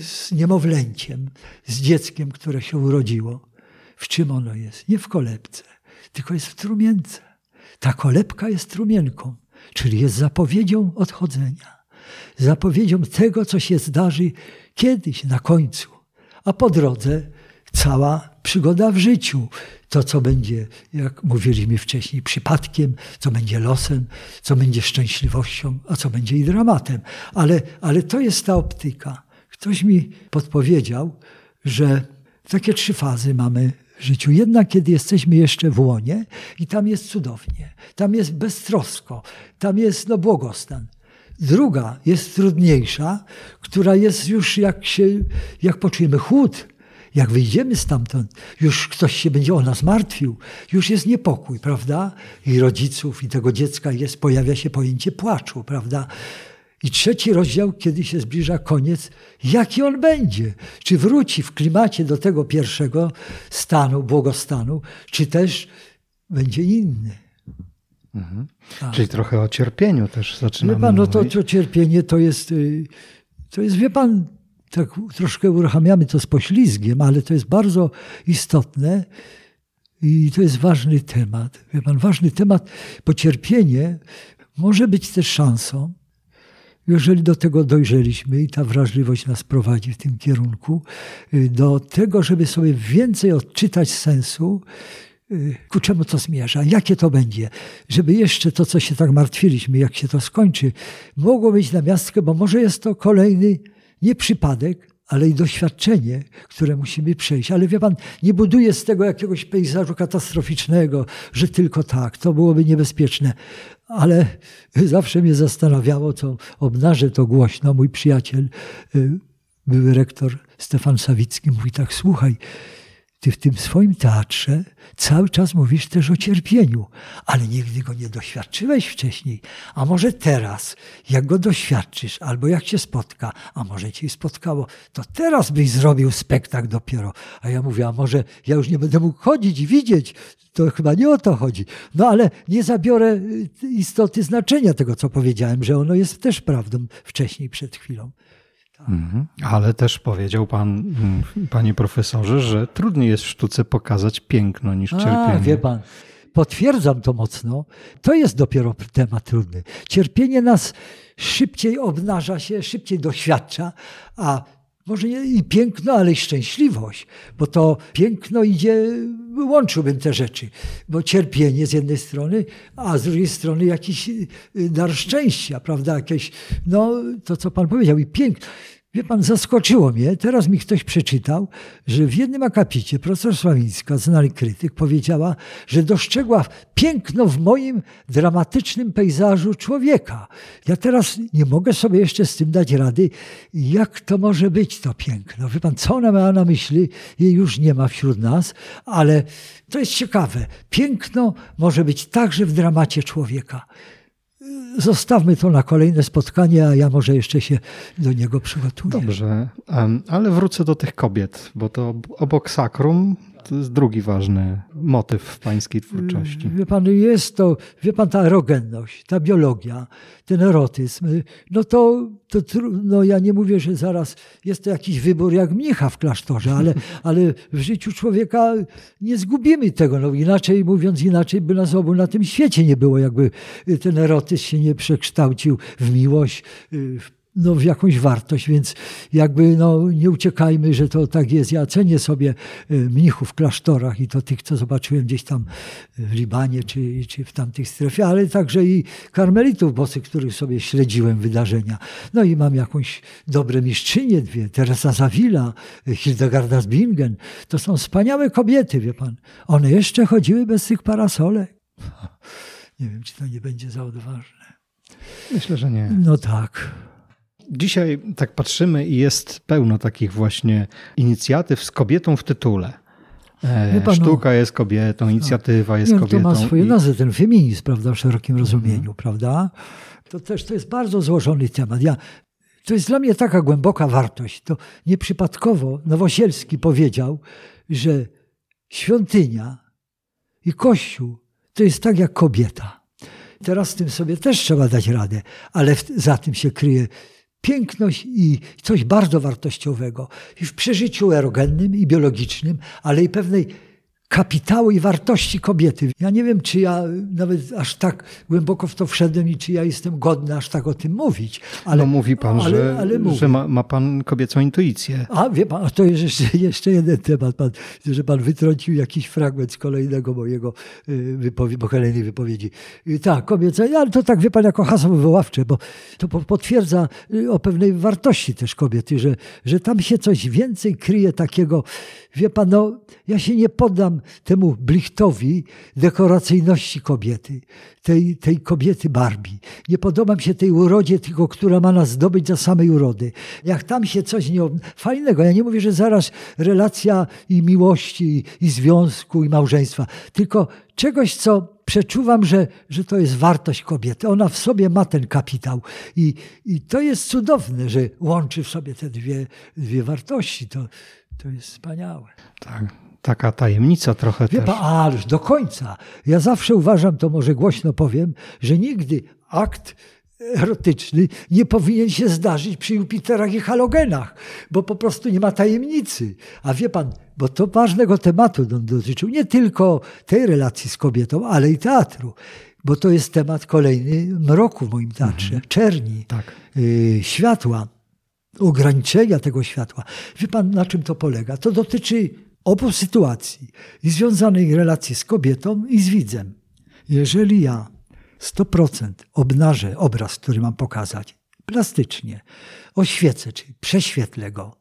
z niemowlęciem, z dzieckiem, które się urodziło. W czym ono jest? Nie w kolebce, tylko jest w trumience. Ta kolebka jest trumienką, czyli jest zapowiedzią odchodzenia. Zapowiedzią tego, co się zdarzy kiedyś, na końcu. A po drodze cała przygoda w życiu. To, co będzie, jak mówiliśmy wcześniej, przypadkiem, co będzie losem, co będzie szczęśliwością, a co będzie i dramatem. Ale, ale to jest ta optyka. Ktoś mi podpowiedział, że takie trzy fazy mamy życiu. Jedna, kiedy jesteśmy jeszcze w łonie i tam jest cudownie, tam jest beztrosko, tam jest no, błogostan. Druga jest trudniejsza, która jest już jak się, jak poczujemy chłód, jak wyjdziemy stamtąd, już ktoś się będzie o nas martwił, już jest niepokój, prawda? I rodziców, i tego dziecka jest, pojawia się pojęcie płaczu, prawda? I trzeci rozdział, kiedy się zbliża koniec, jaki on będzie? Czy wróci w klimacie do tego pierwszego stanu, błogostanu, czy też będzie inny? Mhm. Tak. Czyli trochę o cierpieniu też zaczynamy Wie pan, no to, to cierpienie to jest, y, to jest, wie pan, tak troszkę uruchamiamy to z poślizgiem, ale to jest bardzo istotne i to jest ważny temat. Wie pan, ważny temat, bo cierpienie może być też szansą, jeżeli do tego dojrzeliśmy i ta wrażliwość nas prowadzi w tym kierunku, y, do tego, żeby sobie więcej odczytać sensu, y, ku czemu to zmierza, jakie to będzie, żeby jeszcze to, co się tak martwiliśmy, jak się to skończy, mogło mieć na miastkę, bo może jest to kolejny nie przypadek, ale i doświadczenie, które musimy przejść. Ale wie pan, nie buduję z tego jakiegoś pejzażu katastroficznego, że tylko tak, to byłoby niebezpieczne. Ale zawsze mnie zastanawiało, co obnażę to głośno. Mój przyjaciel, y, były rektor Stefan Sawicki, mówi tak, słuchaj, ty w tym swoim teatrze cały czas mówisz też o cierpieniu, ale nigdy go nie doświadczyłeś wcześniej. A może teraz, jak go doświadczysz, albo jak cię spotka, a może cię spotkało, to teraz byś zrobił spektakl dopiero. A ja mówię, a może ja już nie będę mógł chodzić widzieć. To chyba nie o to chodzi. No ale nie zabiorę y, istoty znaczenia tego, co powiedziałem, że ono jest też prawdą wcześniej, przed chwilą. Mhm. Ale też powiedział pan, mm, panie profesorze, że trudniej jest w sztuce pokazać piękno niż A, cierpienie. Wie pan, potwierdzam to mocno. To jest dopiero temat trudny. Cierpienie nas szybciej obnaża się, szybciej doświadcza, a może nie i piękno, ale i szczęśliwość, bo to piękno idzie, łączyłbym te rzeczy, bo cierpienie z jednej strony, a z drugiej strony jakiś dar szczęścia, prawda, jakieś, no to co pan powiedział i piękno. Wie pan, zaskoczyło mnie, teraz mi ktoś przeczytał, że w jednym akapicie profesor Sławińska, znany krytyk, powiedziała, że dostrzegła piękno w moim dramatycznym pejzażu człowieka. Ja teraz nie mogę sobie jeszcze z tym dać rady, jak to może być to piękno. Wie pan, co ona miała na myśli, jej już nie ma wśród nas, ale to jest ciekawe. Piękno może być także w dramacie człowieka zostawmy to na kolejne spotkanie, a ja może jeszcze się do niego przygotuję. Dobrze, ale wrócę do tych kobiet, bo to obok sakrum to jest drugi ważny motyw w pańskiej twórczości. Wie pan, jest to, wie pan, ta erogenność, ta biologia, ten erotyzm, no to, to no ja nie mówię, że zaraz jest to jakiś wybór jak mnicha w klasztorze, ale, ale w życiu człowieka nie zgubimy tego, no inaczej, mówiąc inaczej, by nas obu na tym świecie nie było, jakby ten erotyzm się nie przekształcił w miłość, w no, w jakąś wartość, więc jakby no, nie uciekajmy, że to tak jest. Ja cenię sobie y, mnichów w klasztorach i to tych, co zobaczyłem gdzieś tam w Libanie czy, czy w tamtych strefie, ale także i karmelitów bosych, których sobie śledziłem wydarzenia. No i mam jakąś dobre mistrzynie dwie, Teresa Zawila, Hildegarda z Bingen. To są wspaniałe kobiety, wie pan. One jeszcze chodziły bez tych parasolek. Nie wiem, czy to nie będzie za odważne. Myślę, że nie. No tak. Dzisiaj tak patrzymy i jest pełno takich właśnie inicjatyw z kobietą w tytule. E, Pan, Sztuka jest kobietą, inicjatywa jest kobietą. To ma swoje i... nazwy, ten feminizm, prawda, w szerokim rozumieniu, mhm. prawda? To też to jest bardzo złożony temat. Ja, to jest dla mnie taka głęboka wartość. To nieprzypadkowo Nowosielski powiedział, że świątynia i Kościół to jest tak jak kobieta. Teraz tym sobie też trzeba dać radę, ale za tym się kryje piękność i coś bardzo wartościowego i w przeżyciu erogennym i biologicznym, ale i pewnej kapitału i wartości kobiety. Ja nie wiem, czy ja nawet aż tak głęboko w to wszedłem i czy ja jestem godny aż tak o tym mówić. Ale, no mówi pan, ale, że, ale że ma, ma, pan kobiecą intuicję. A wie pan, a to jest jeszcze, jeszcze jeden temat, pan, że pan wytrącił jakiś fragment z kolejnego mojego y, wypowiedzi, bo kolejnej wypowiedzi. Y, tak, kobieca, ale to tak wie pan jako hasło wywoławcze, bo to potwierdza y, o pewnej wartości też kobiety, że, że tam się coś więcej kryje takiego, wie pan, no ja się nie poddam temu blichtowi dekoracyjności kobiety, tej, tej kobiety Barbie. Nie podoba mi się tej urodzie, tylko która ma nas zdobyć za samej urody. Jak tam się coś nie... Fajnego, ja nie mówię, że zaraz relacja i miłości, i związku, i małżeństwa, tylko czegoś, co przeczuwam, że, że to jest wartość kobiety. Ona w sobie ma ten kapitał. I, i to jest cudowne, że łączy w sobie te dwie, dwie wartości. To, to jest wspaniałe. Tak taka tajemnica trochę Wie też. Pan, ależ do końca. Ja zawsze uważam, to może głośno powiem, że nigdy akt erotyczny nie powinien się zdarzyć przy Jupiterach i halogenach, bo po prostu nie ma tajemnicy. A wie pan, bo to ważnego tematu dotyczył nie tylko tej relacji z kobietą, ale i teatru. Bo to jest temat kolejny mroku w moim teatrze, mhm. czerni, tak. y, światła, ograniczenia tego światła. Wie pan, na czym to polega? To dotyczy obu sytuacji i związanej relacji z kobietą i z widzem. Jeżeli ja 100% obnażę obraz, który mam pokazać, plastycznie, oświecę, czyli prześwietlę go,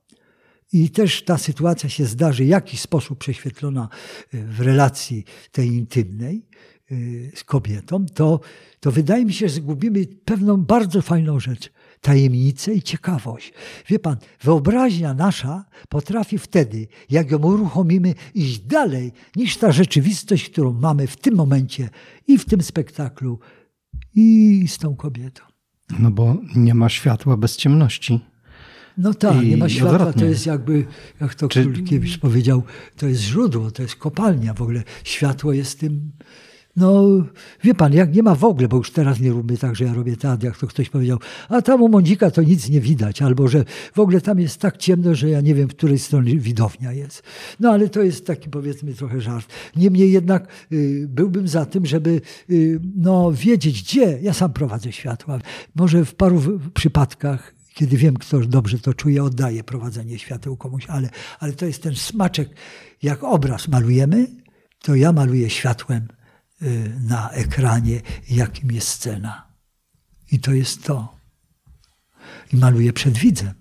i też ta sytuacja się zdarzy w jakiś sposób prześwietlona e, w relacji tej intymnej e, z kobietą, to, to wydaje mi się, że zgubimy pewną bardzo fajną rzecz tajemnicę i ciekawość. Wie pan, wyobraźnia nasza potrafi wtedy, jak ją uruchomimy, iść dalej niż ta rzeczywistość, którą mamy w tym momencie i w tym spektaklu, i z tą kobietą. No bo nie ma światła bez ciemności. No tak, I nie ma światła, odwrotnie. to jest jakby, jak to Czy... Królikiewicz powiedział, to jest źródło, to jest kopalnia. W ogóle światło jest tym no, wie pan, jak nie ma w ogóle, bo już teraz nie róbmy tak, że ja robię teatr, jak to ktoś powiedział, a tam u Mądzika to nic nie widać, albo że w ogóle tam jest tak ciemno, że ja nie wiem, w której stronie widownia jest. No, ale to jest taki, powiedzmy, trochę żart. Niemniej jednak y, byłbym za tym, żeby y, no, wiedzieć, gdzie ja sam prowadzę światła. Może w paru przypadkach kiedy wiem, kto dobrze to czuje, oddaję prowadzenie świateł komuś, ale, ale to jest ten smaczek. Jak obraz malujemy, to ja maluję światłem na ekranie, jakim jest scena. I to jest to. I maluję przed widzem.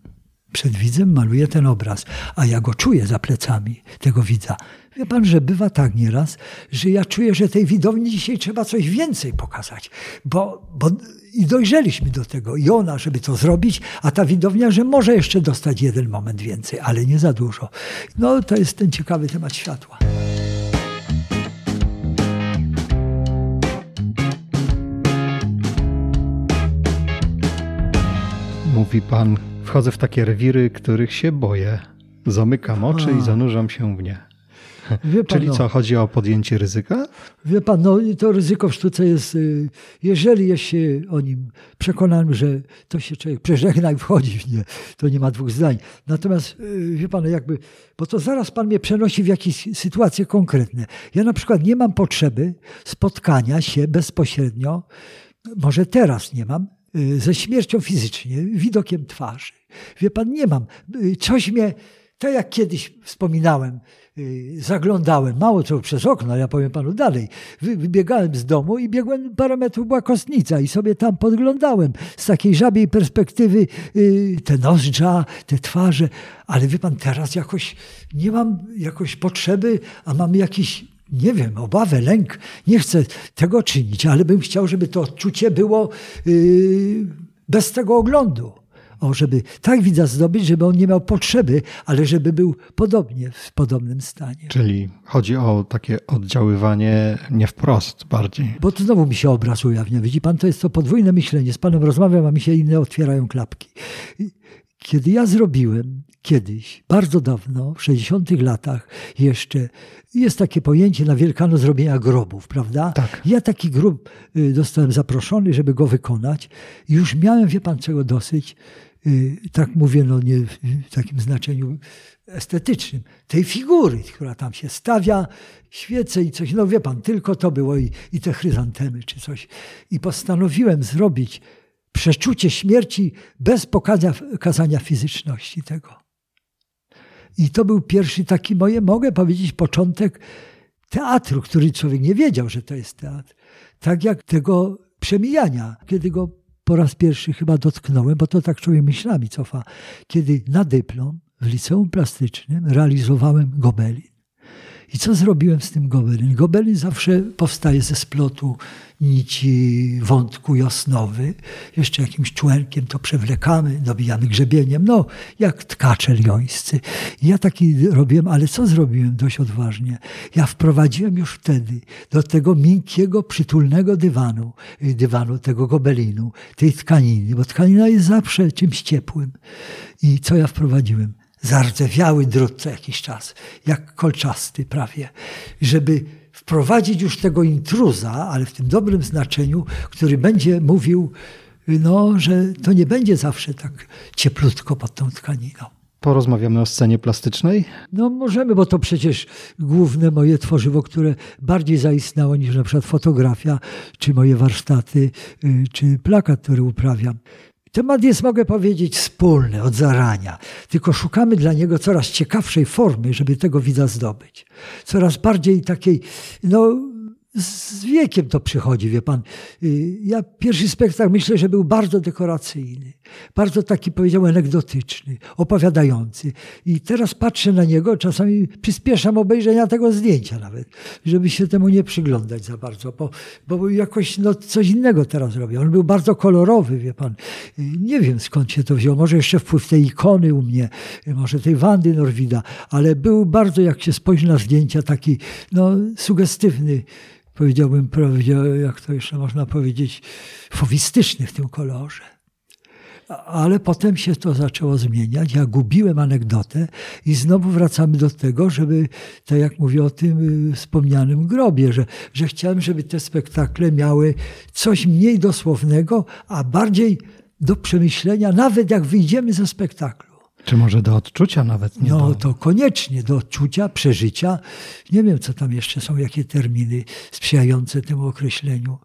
Przed widzem maluję ten obraz, a ja go czuję za plecami tego widza. Wie pan, że bywa tak nieraz, że ja czuję, że tej widowni dzisiaj trzeba coś więcej pokazać, bo, bo i dojrzeliśmy do tego. I ona, żeby to zrobić, a ta widownia, że może jeszcze dostać jeden moment więcej, ale nie za dużo. No to jest ten ciekawy temat światła. Mówi pan, wchodzę w takie rewiry, których się boję. Zamykam oczy A. i zanurzam się w nie. Pan, Czyli no, co, chodzi o podjęcie ryzyka? Wie pan, no to ryzyko w sztuce jest, y, jeżeli jest się o nim przekonany, że to się człowiek przeżegna i wchodzi w nie, to nie ma dwóch zdań. Natomiast y, wie pan, jakby, bo to zaraz pan mnie przenosi w jakieś sytuacje konkretne. Ja na przykład nie mam potrzeby spotkania się bezpośrednio, może teraz nie mam, ze śmiercią fizycznie, widokiem twarzy. Wie pan, nie mam. Y, coś mnie, tak jak kiedyś wspominałem, y, zaglądałem, mało co przez okno, ja powiem panu dalej. Wybiegałem z domu i biegłem parę metrów, była kostnica i sobie tam podglądałem z takiej żabiej perspektywy te nozdrza, te twarze. Ale wie pan, teraz jakoś nie mam jakoś potrzeby, a mam jakiś nie wiem, obawę, lęk. Nie chcę tego czynić, ale bym chciał, żeby to odczucie było yy, bez tego oglądu. O, żeby tak widza zdobyć, żeby on nie miał potrzeby, ale żeby był podobnie, w podobnym stanie. Czyli chodzi o takie oddziaływanie nie wprost bardziej. Bo to znowu mi się obraz ujawnia. Widzi pan, to jest to podwójne myślenie. Z panem rozmawiam, a mi się inne otwierają klapki. Kiedy ja zrobiłem kiedyś, bardzo dawno, w 60 latach jeszcze, jest takie pojęcie na Wielkanoc zrobienia grobów, prawda? Tak. Ja taki grób y, dostałem zaproszony, żeby go wykonać i już miałem, wie pan czego dosyć, y, tak mówię, no nie w takim znaczeniu estetycznym, tej figury, która tam się stawia, świece i coś, no wie pan, tylko to było i, i te chryzantemy czy coś. I postanowiłem zrobić przeczucie śmierci bez pokazania fizyczności tego. I to był pierwszy taki moje, mogę powiedzieć, początek teatru, który człowiek nie wiedział, że to jest teatr. Tak jak tego przemijania, kiedy go po raz pierwszy chyba dotknąłem, bo to tak człowiek myślami cofa, kiedy na dyplom w liceum plastycznym realizowałem gobelin. I co zrobiłem z tym gobelin? Gobelin zawsze powstaje ze splotu nici wątku jasnowy. Jeszcze jakimś człenkiem to przewlekamy, dobijamy grzebieniem. No, jak tkacze liońscy. Ja taki robiłem, ale co zrobiłem dość odważnie? Ja wprowadziłem już wtedy do tego miękkiego, przytulnego dywanu, dywanu tego gobelinu, tej tkaniny, bo tkanina jest zawsze czymś ciepłym. I co ja wprowadziłem? Zardzewiały drut co jakiś czas, jak kolczasty prawie, żeby wprowadzić już tego intruza, ale w tym dobrym znaczeniu, który będzie mówił, no, że to nie będzie zawsze tak cieplutko pod tą tkaniną. Porozmawiamy o scenie plastycznej? No możemy, bo to przecież główne moje tworzywo, które bardziej zaistniało niż na przykład fotografia, czy moje warsztaty, y, czy plakat, który uprawiam. Temat jest, mogę powiedzieć, wspólny od zarania, tylko szukamy dla niego coraz ciekawszej formy, żeby tego widza zdobyć. Coraz bardziej takiej, no, z wiekiem to przychodzi, wie pan. Y, ja pierwszy spektakl myślę, że był bardzo dekoracyjny, bardzo taki powiedział anegdotyczny, opowiadający. I teraz patrzę na niego, czasami przyspieszam obejrzenia tego zdjęcia nawet, żeby się temu nie przyglądać za bardzo, bo, bo jakoś no, coś innego teraz robię. On był bardzo kolorowy, wie pan. Y, nie wiem skąd się to wziął, może jeszcze wpływ tej ikony u mnie, y, może tej Wandy Norwida, ale był bardzo, jak się spojrzy na zdjęcia, taki no, sugestywny powiedziałbym, jak to jeszcze można powiedzieć, fowistyczny w tym kolorze. Ale potem się to zaczęło zmieniać. Ja gubiłem anegdotę i znowu wracamy do tego, żeby, tak jak mówię o tym y, wspomnianym grobie, że, że chciałem, żeby te spektakle miały coś mniej dosłownego, a bardziej do przemyślenia, nawet jak wyjdziemy ze spektaklu. Czy może do odczucia nawet? Nie no do... to koniecznie do odczucia, przeżycia. Nie wiem, co tam jeszcze są, jakie terminy sprzyjające temu określeniu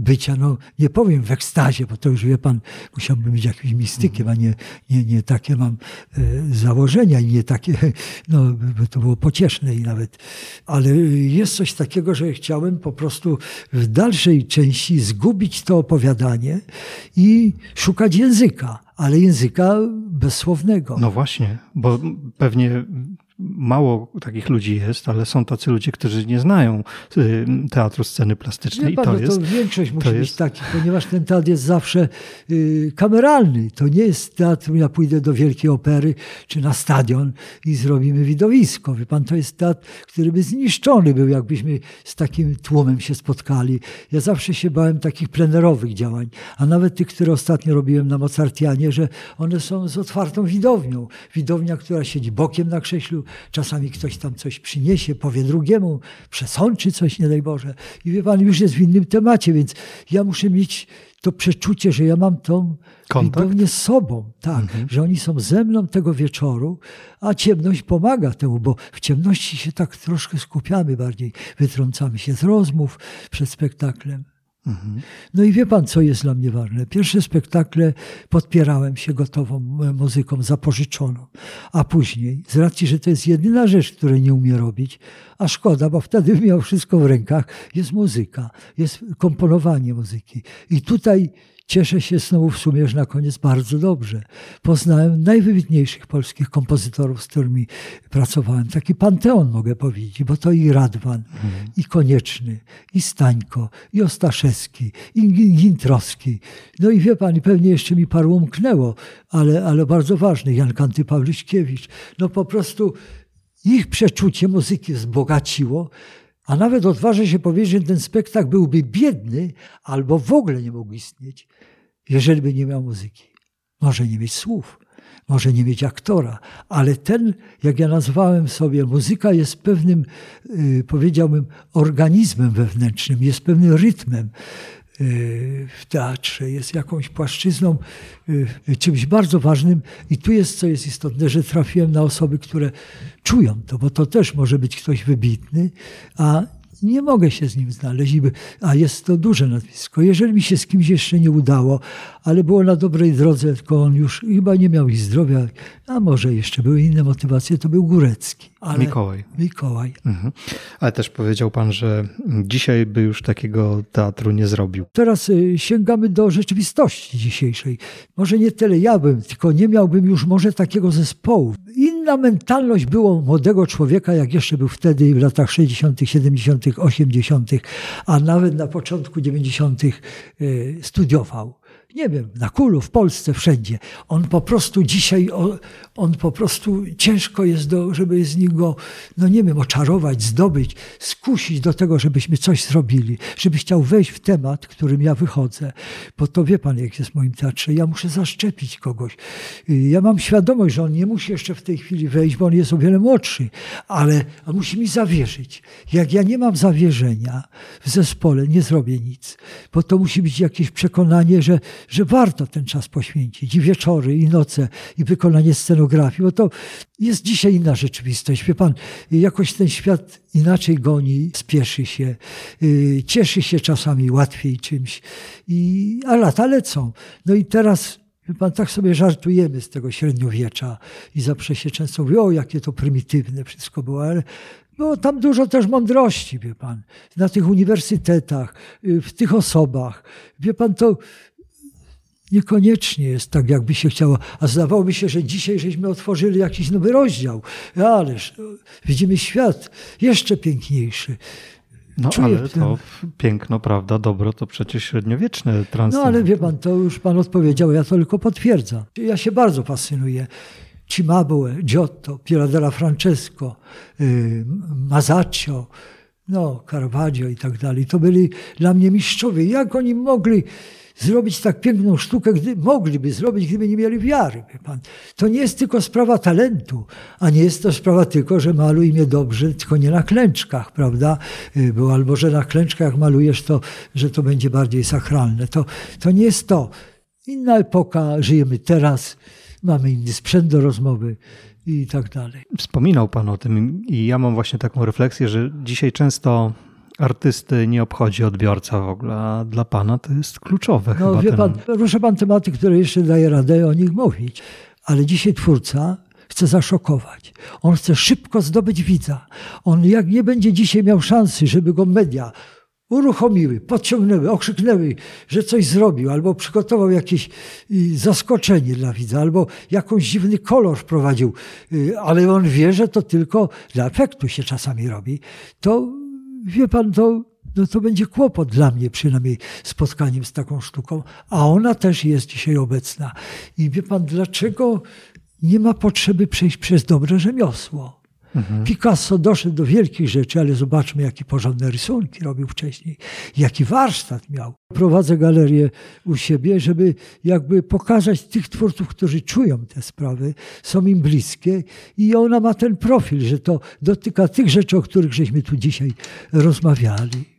bycia, no nie powiem w ekstazie, bo to już wie pan, musiałbym być jakimś mistykiem, a nie, nie, nie takie mam e, założenia i nie takie, no by to było pocieszne i nawet, ale jest coś takiego, że chciałem po prostu w dalszej części zgubić to opowiadanie i szukać języka, ale języka bezsłownego. No właśnie, bo pewnie mało takich ludzi jest, ale są tacy ludzie, którzy nie znają y, teatru sceny plastycznej. Pan, to, no jest, to większość musi to być jest... taki, ponieważ ten teatr jest zawsze y, kameralny. To nie jest teatr, ja pójdę do wielkiej opery czy na stadion i zrobimy widowisko. Wie pan, to jest teatr, który by zniszczony był, jakbyśmy z takim tłumem się spotkali. Ja zawsze się bałem takich plenerowych działań, a nawet tych, które ostatnio robiłem na Mozartianie, że one są z otwartą widownią. Widownia, która siedzi bokiem na krześlu, Czasami ktoś tam coś przyniesie, powie drugiemu, przesączy coś, nie daj Boże. I wie pan, już jest w innym temacie, więc ja muszę mieć to przeczucie, że ja mam tą widownię z sobą, tak, mhm. że oni są ze mną tego wieczoru, a ciemność pomaga temu, bo w ciemności się tak troszkę skupiamy bardziej, wytrącamy się z rozmów przed spektaklem. No i wie pan, co jest dla mnie ważne. Pierwsze spektakle podpierałem się gotową muzyką zapożyczoną, a później, z racji, że to jest jedyna rzecz, której nie umie robić, a szkoda, bo wtedy miał wszystko w rękach, jest muzyka, jest komponowanie muzyki. I tutaj Cieszę się znowu w sumie, że na koniec bardzo dobrze. Poznałem najwybitniejszych polskich kompozytorów, z którymi pracowałem. Taki panteon mogę powiedzieć, bo to i Radwan, mhm. i Konieczny, i Stańko, i Ostaszewski, i Gintrowski. No i wie pan, i pewnie jeszcze mi paru umknęło, ale, ale bardzo ważny, Jan Kanty Pawliszkiewicz. No po prostu ich przeczucie muzyki wzbogaciło, a nawet odważę się powiedzieć, że ten spektakl byłby biedny albo w ogóle nie mógł istnieć, jeżeli by nie miał muzyki. Może nie mieć słów, może nie mieć aktora, ale ten, jak ja nazwałem sobie, muzyka jest pewnym, yy, powiedziałbym, organizmem wewnętrznym, jest pewnym rytmem. W teatrze, jest jakąś płaszczyzną, czymś bardzo ważnym. I tu jest, co jest istotne, że trafiłem na osoby, które czują to, bo to też może być ktoś wybitny, a nie mogę się z nim znaleźć, a jest to duże nazwisko. Jeżeli mi się z kimś jeszcze nie udało, ale było na dobrej drodze, tylko on już chyba nie miał i zdrowia, a może jeszcze były inne motywacje, to był Górecki. Ale Mikołaj. Mikołaj. Mhm. Ale też powiedział pan, że dzisiaj by już takiego teatru nie zrobił. Teraz y, sięgamy do rzeczywistości dzisiejszej. Może nie tyle ja bym, tylko nie miałbym już może takiego zespołu. Inna mentalność było młodego człowieka, jak jeszcze był wtedy w latach 60., 70., 80., a nawet na początku 90. Y, studiował nie wiem, na Kulu, w Polsce, wszędzie. On po prostu dzisiaj, on po prostu ciężko jest, do, żeby z niego, no nie wiem, oczarować, zdobyć, skusić do tego, żebyśmy coś zrobili, żeby chciał wejść w temat, którym ja wychodzę. Bo to wie pan, jak jest w moim teatrze, ja muszę zaszczepić kogoś. Ja mam świadomość, że on nie musi jeszcze w tej chwili wejść, bo on jest o wiele młodszy, ale musi mi zawierzyć. Jak ja nie mam zawierzenia w zespole, nie zrobię nic, bo to musi być jakieś przekonanie, że że warto ten czas poświęcić i wieczory, i noce, i wykonanie scenografii, bo to jest dzisiaj inna rzeczywistość. Wie pan, jakoś ten świat inaczej goni, spieszy się, y, cieszy się czasami łatwiej czymś, i, a lata lecą. No i teraz pan, tak sobie żartujemy z tego średniowiecza i zawsze się często mówi, o jakie to prymitywne wszystko było, ale było tam dużo też mądrości, wie pan, na tych uniwersytetach, y, w tych osobach. Wie pan, to niekoniecznie jest tak, jakby się chciało. A zdawałoby się, że dzisiaj żeśmy otworzyli jakiś nowy rozdział. Ależ widzimy świat jeszcze piękniejszy. No Czuję ale to piękno, prawda, dobro to przecież średniowieczne transy. No ale wie pan, to już pan odpowiedział, ja to tylko potwierdzam. Ja się bardzo fascynuję. Cimabue, Giotto, Piero della Francesco, yy, Masaccio, no, Caravaggio i tak dalej. To byli dla mnie mistrzowie. Jak oni mogli zrobić tak piękną sztukę, gdy, mogliby zrobić, gdyby nie mieli wiary. Pan. To nie jest tylko sprawa talentu, a nie jest to sprawa tylko, że maluj mnie dobrze, tylko nie na klęczkach, prawda? Y, bo albo, że na klęczkach malujesz to, że to będzie bardziej sakralne. To, to nie jest to. Inna epoka, żyjemy teraz, mamy inny sprzęt do rozmowy i tak dalej. Wspominał Pan o tym i ja mam właśnie taką refleksję, że dzisiaj często artysty nie obchodzi odbiorca w ogóle, a dla pana to jest kluczowe no, chyba. Wie pan, ten... Ruszę pan tematy, które jeszcze daje radę o nich mówić, ale dzisiaj twórca chce zaszokować. On chce szybko zdobyć widza. On jak nie będzie dzisiaj miał szansy, żeby go media uruchomiły, podciągnęły, okrzyknęły, że coś zrobił, albo przygotował jakieś y, zaskoczenie dla widza, albo jakąś dziwny kolor wprowadził, y, ale on wie, że to tylko dla efektu się czasami robi, to wie pan, to, no to będzie kłopot dla mnie przynajmniej spotkaniem z taką sztuką, a ona też jest dzisiaj obecna. I wie pan, dlaczego nie ma potrzeby przejść przez dobre rzemiosło? Mhm. Picasso doszedł do wielkich rzeczy, ale zobaczmy, jakie porządne rysunki robił wcześniej, jaki warsztat miał. Prowadzę galerię u siebie, żeby jakby pokazać tych twórców, którzy czują te sprawy, są im bliskie i ona ma ten profil, że to dotyka tych rzeczy, o których żeśmy tu dzisiaj rozmawiali.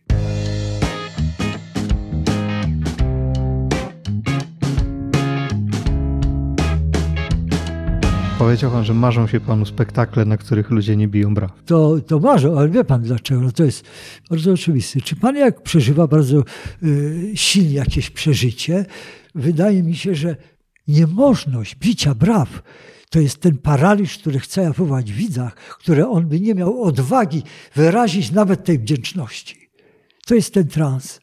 Powiedział pan, że marzą się panu spektakle, na których ludzie nie biją braw. To, to marzą, ale wie pan dlaczego? No to jest bardzo oczywiste. Czy pan jak przeżywa bardzo y, silnie jakieś przeżycie, wydaje mi się, że niemożność bicia braw to jest ten paraliż, który chce wywołać w widzach, które on by nie miał odwagi wyrazić nawet tej wdzięczności. To jest ten trans.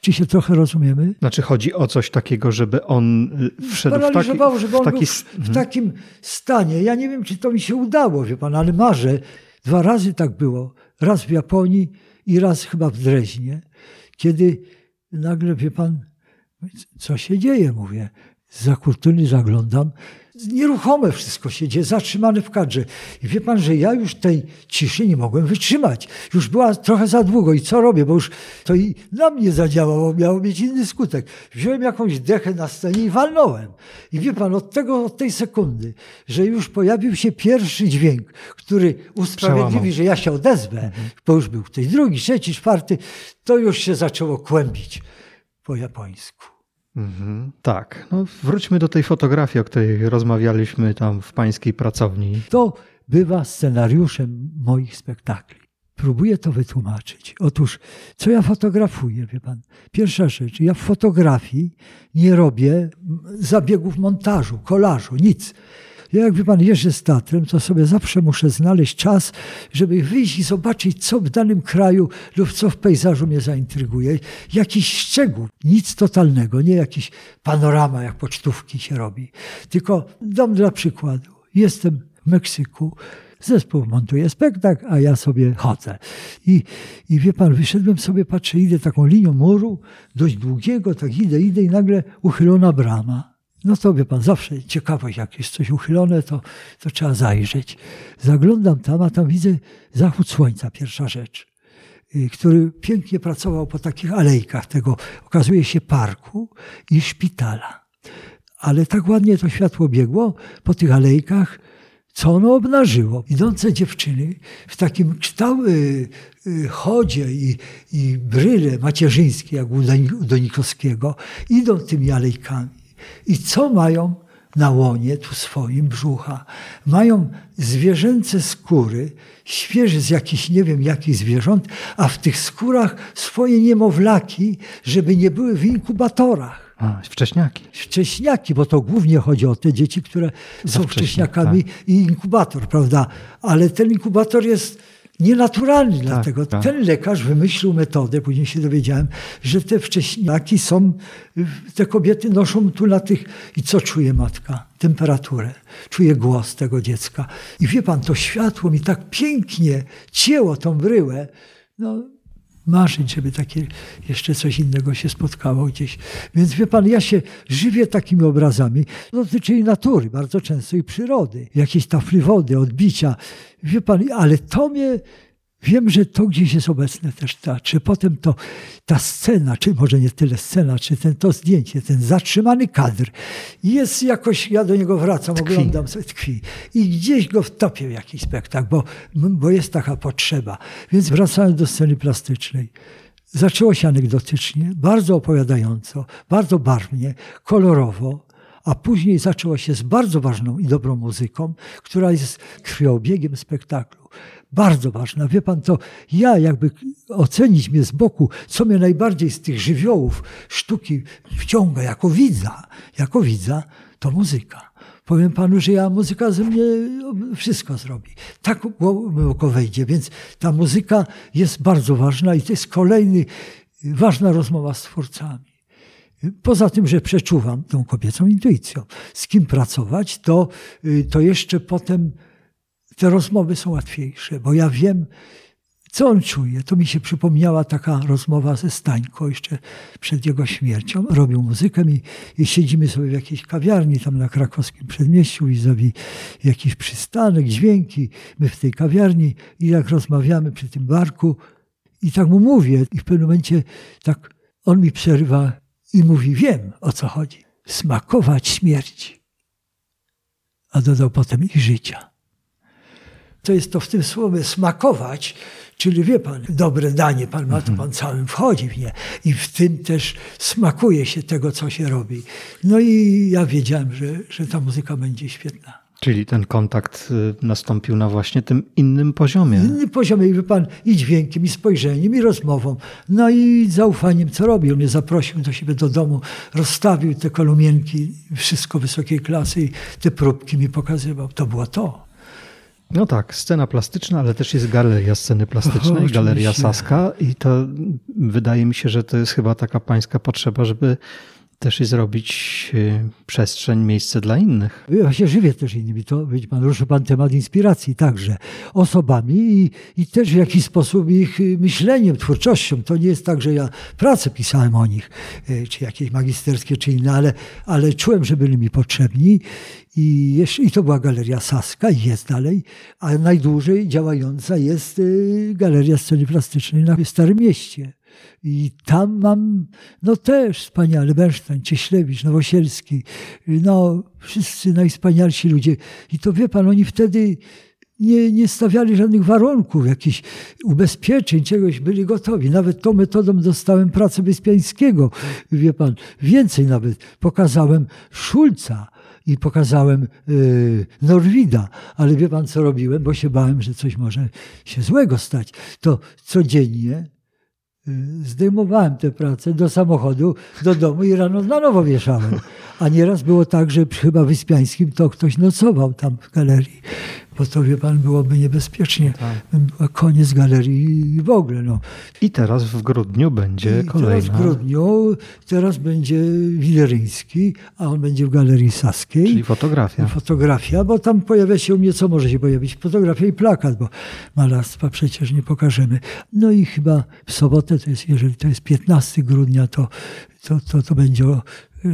Czy się trochę rozumiemy? Znaczy chodzi o coś takiego, żeby on y, wszedł w taki, żeby on w taki... w mhm. takim stanie. Ja nie wiem, czy to mi się udało, wie pan, ale marzę. Dwa razy tak było. Raz w Japonii i raz chyba w Dreźnie. Kiedy nagle, wie pan, co się dzieje, mówię. Za kurtyny zaglądam, nieruchome wszystko się dzieje, zatrzymane w kadrze. I wie pan, że ja już tej ciszy nie mogłem wytrzymać. Już była trochę za długo i co robię, bo już to i na mnie zadziałało, miało mieć inny skutek. Wziąłem jakąś dechę na scenie i walnąłem. I wie pan, od tego, od tej sekundy, że już pojawił się pierwszy dźwięk, który usprawiedliwi, że ja się odezwę, mhm. bo już był ktoś drugi, trzeci, czwarty, to już się zaczęło kłębić po japońsku. Mhm, tak. No, wróćmy do tej fotografii, o której rozmawialiśmy tam w pańskiej pracowni. To bywa scenariuszem moich spektakli. Próbuję to wytłumaczyć. Otóż, co ja fotografuję, wie pan? Pierwsza rzecz, ja w fotografii nie robię zabiegów montażu, kolażu, nic. Ja jak wie pan jeżdżę z teatrem, to sobie zawsze muszę znaleźć czas, żeby wyjść i zobaczyć, co w danym kraju lub co w pejzażu mnie zaintryguje. Jakiś szczegół, nic totalnego, nie jakiś panorama, jak pocztówki się robi. Tylko dam dla przykładu. Jestem w Meksyku, zespół montuje spektakl, a ja sobie chodzę. I, I wie pan, wyszedłem sobie, patrzę, idę taką linią muru, dość długiego, tak idę, idę i nagle uchylona brama. No to wie pan, zawsze ciekawość, jak jest coś uchylone, to, to trzeba zajrzeć. Zaglądam tam, a tam widzę zachód słońca, pierwsza rzecz, y, który pięknie pracował po takich alejkach tego, okazuje się, parku i szpitala. Ale tak ładnie to światło biegło po tych alejkach, co ono obnażyło. Idące dziewczyny w takim kształcie y, chodzie i, i bryle macierzyńskie, jak u Donikowskiego, idą tymi alejkami. I co mają na łonie tu swoim brzucha? Mają zwierzęce skóry, świeże z jakichś nie wiem jakich zwierząt, a w tych skórach swoje niemowlaki, żeby nie były w inkubatorach. A, wcześniaki. Wcześniaki, bo to głównie chodzi o te dzieci, które są wcześniakami tak. i inkubator, prawda? Ale ten inkubator jest nienaturalny. Tak, dlatego tak. ten lekarz wymyślił metodę, później się dowiedziałem, że te wcześniaki są, te kobiety noszą tu na tych i co czuje matka? Temperaturę, czuje głos tego dziecka. I wie pan, to światło mi tak pięknie cięło tą bryłę. No, marzyć, żeby takie jeszcze coś innego się spotkało gdzieś. Więc wie pan, ja się żywię takimi obrazami. Dotyczy i natury, bardzo często i przyrody. Jakieś tafli wody, odbicia. Wie pan, ale to mnie Wiem, że to gdzieś jest obecne też w teatrze. Potem to ta scena, czy może nie tyle scena, czy ten, to zdjęcie, ten zatrzymany kadr, jest jakoś, ja do niego wracam, tkwi. oglądam sobie, tkwi. I gdzieś go wtopię w jakiś spektakl, bo, bo jest taka potrzeba. Więc wracając do sceny plastycznej. Zaczęło się anegdotycznie, bardzo opowiadająco, bardzo barwnie, kolorowo, a później zaczęło się z bardzo ważną i dobrą muzyką, która jest krwiobiegiem spektaklu bardzo ważna. Wie pan, to ja jakby ocenić mnie z boku, co mnie najbardziej z tych żywiołów sztuki wciąga jako widza, jako widza, to muzyka. Powiem panu, że ja muzyka ze mnie wszystko zrobi. Tak głęboko wejdzie, więc ta muzyka jest bardzo ważna i to jest kolejny, ważna rozmowa z twórcami. Poza tym, że przeczuwam tą kobiecą intuicją, z kim pracować, to, to jeszcze potem te rozmowy są łatwiejsze, bo ja wiem, co on czuje. To mi się przypomniała taka rozmowa ze Stańko jeszcze przed jego śmiercią. Robił muzykę i, i siedzimy sobie w jakiejś kawiarni tam na krakowskim przedmieściu i zrobi jakiś przystanek, dźwięki. My w tej kawiarni i jak rozmawiamy przy tym barku i tak mu mówię i w pewnym momencie tak on mi przerywa i mówi, wiem o co chodzi. Smakować śmierci. A dodał potem i życia to jest to w tym słowie smakować, czyli wie pan, dobre danie pan ma, to mhm. pan całym wchodzi w nie i w tym też smakuje się tego, co się robi. No i ja wiedziałem, że, że ta muzyka będzie świetna. Czyli ten kontakt y, nastąpił na właśnie tym innym poziomie. Innym poziomie, i wie pan, i dźwiękiem, i spojrzeniem, i rozmową, no i zaufaniem, co robi. On mnie zaprosił do siebie do domu, rozstawił te kolumienki, wszystko wysokiej klasy i te próbki mi pokazywał. To było to. No tak, scena plastyczna, ale też jest galeria sceny plastycznej, galeria Saska i to wydaje mi się, że to jest chyba taka pańska potrzeba, żeby też i zrobić y, przestrzeń, miejsce dla innych. Ja się żywię też innymi. To, widzi pan, ruszy pan temat inspiracji także osobami i, i też w jakiś sposób ich y, myśleniem, twórczością. To nie jest tak, że ja pracę pisałem o nich, y, czy jakieś magisterskie, czy inne, ale, ale czułem, że byli mi potrzebni i, jeszcze, I to była Galeria Saska i jest dalej, a najdłużej działająca jest Galeria Sceny Plastycznej na Starym Mieście. I tam mam, no też wspaniale, Bernstein, Cieślewicz, Nowosielski, no wszyscy najwspanialsi ludzie. I to wie pan, oni wtedy nie, nie stawiali żadnych warunków, jakichś ubezpieczeń, czegoś, byli gotowi. Nawet tą metodą dostałem pracę Wyspiańskiego. Wie pan, więcej nawet. Pokazałem Szulca i pokazałem y, Norwida, ale wie pan, co robiłem, bo się bałem, że coś może się złego stać. To codziennie zdejmowałem tę pracę do samochodu, do domu i rano na nowo wieszałem. A nieraz było tak, że chyba Wyspiańskim to ktoś nocował tam w galerii bo to wie pan byłoby niebezpiecznie. Tak. Koniec galerii w ogóle. No. I teraz w grudniu będzie I kolejna. Teraz w grudniu, teraz będzie Wileryński, a on będzie w Galerii Saskiej. Czyli fotografia. Fotografia, bo tam pojawia się u mnie, co może się pojawić? Fotografia i plakat, bo malarstwa przecież nie pokażemy. No i chyba w sobotę, to jest, jeżeli to jest 15 grudnia, to, to, to, to będzie o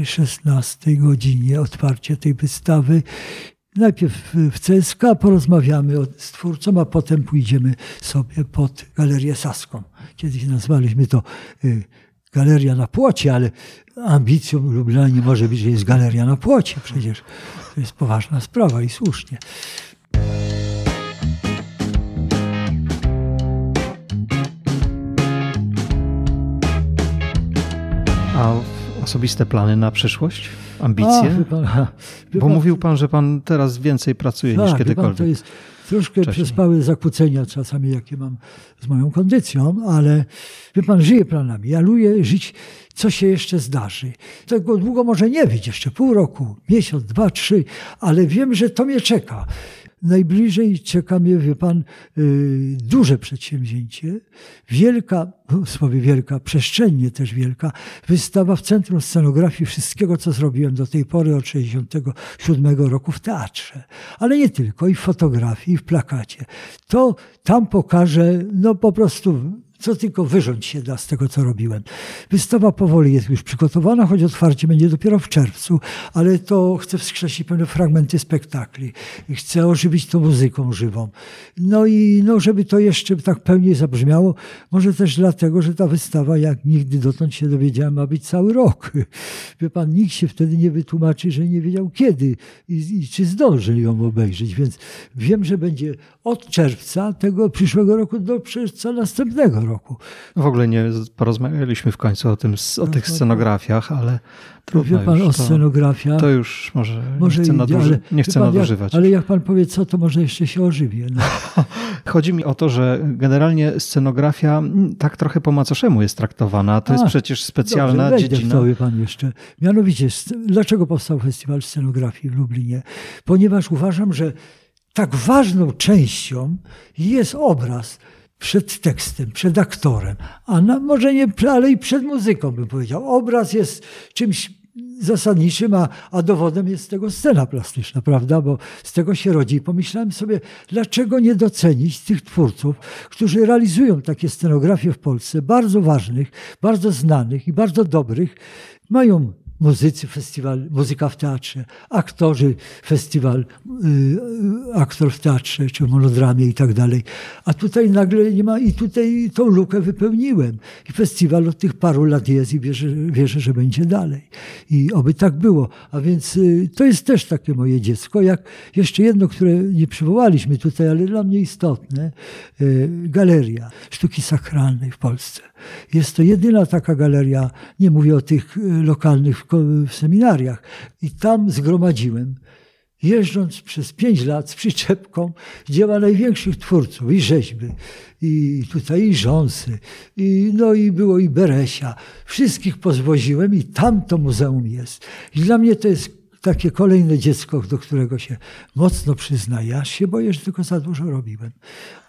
16 godzinie otwarcie tej wystawy. Najpierw w CSK porozmawiamy z twórcą, a potem pójdziemy sobie pod Galerię Saską. Kiedyś nazwaliśmy to y, Galeria na płocie, ale ambicją Lublina nie może być, że jest galeria na płocie. Przecież to jest poważna sprawa i słusznie. A osobiste plany na przyszłość? Ambicje? A, pan, Bo pan, mówił pan, że pan teraz więcej pracuje tak, niż kiedykolwiek. Pan, to jest troszkę wcześniej. przespałe zakłócenia czasami, jakie mam z moją kondycją, ale wie pan, żyję planami. Ja lubię żyć, co się jeszcze zdarzy. Tego długo może nie być, jeszcze pół roku, miesiąc, dwa, trzy, ale wiem, że to mnie czeka. Najbliżej czeka mnie, wie pan, y, duże przedsięwzięcie, wielka, w słowie wielka, przestrzennie też wielka, wystawa w Centrum Scenografii wszystkiego, co zrobiłem do tej pory od 1967 roku w teatrze. Ale nie tylko, i w fotografii, i w plakacie. To tam pokażę, no po prostu co tylko wyrząd się da z tego, co robiłem. Wystawa powoli jest już przygotowana, choć otwarcie będzie dopiero w czerwcu, ale to chcę wskrzesić pewne fragmenty spektakli. Chcę ożywić to muzyką żywą. No i no, żeby to jeszcze tak pełniej zabrzmiało, może też dlatego, że ta wystawa, jak nigdy dotąd się dowiedziałem, ma być cały rok. Wie pan, nikt się wtedy nie wytłumaczy, że nie wiedział kiedy i, i czy zdąży ją obejrzeć, więc wiem, że będzie od czerwca tego przyszłego roku do czerwca następnego roku. W ogóle nie porozmawialiśmy w końcu o, tym, o tych scenografiach, ale trudno Wie pan już, o scenografia. To już może, może nie chcę, naduży, ale, nie chcę pan, nadużywać. Jak, ale jak pan powie co, to może jeszcze się ożywię. No. Chodzi mi o to, że generalnie scenografia tak trochę po macoszemu jest traktowana. To A, jest przecież specjalna dobrze, dziedzina. W to, wie pan jeszcze. Mianowicie, dlaczego powstał Festiwal Scenografii w Lublinie? Ponieważ uważam, że tak ważną częścią jest obraz przed tekstem, przed aktorem, a na, może nie, ale i przed muzyką bym powiedział. Obraz jest czymś zasadniczym, a, a dowodem jest tego scena plastyczna, prawda? Bo z tego się rodzi. I pomyślałem sobie, dlaczego nie docenić tych twórców, którzy realizują takie scenografie w Polsce, bardzo ważnych, bardzo znanych i bardzo dobrych, mają muzycy festiwal Muzyka w Teatrze, aktorzy festiwal y, Aktor w Teatrze, czy monodramie i tak dalej. A tutaj nagle nie ma i tutaj tą lukę wypełniłem. I festiwal od tych paru lat jest i wierzę, wierzę że będzie dalej. I oby tak było. A więc y, to jest też takie moje dziecko, jak jeszcze jedno, które nie przywołaliśmy tutaj, ale dla mnie istotne, y, galeria sztuki sakralnej w Polsce. Jest to jedyna taka galeria, nie mówię o tych lokalnych w seminariach. I tam zgromadziłem, jeżdżąc przez pięć lat z przyczepką, dzieła największych twórców i rzeźby, i tutaj i Rząsy, i, no i było i Beresia. Wszystkich pozwoziłem i tam to muzeum jest. I dla mnie to jest takie kolejne dziecko, do którego się mocno przyznaję. Ja się boję, że tylko za dużo robiłem.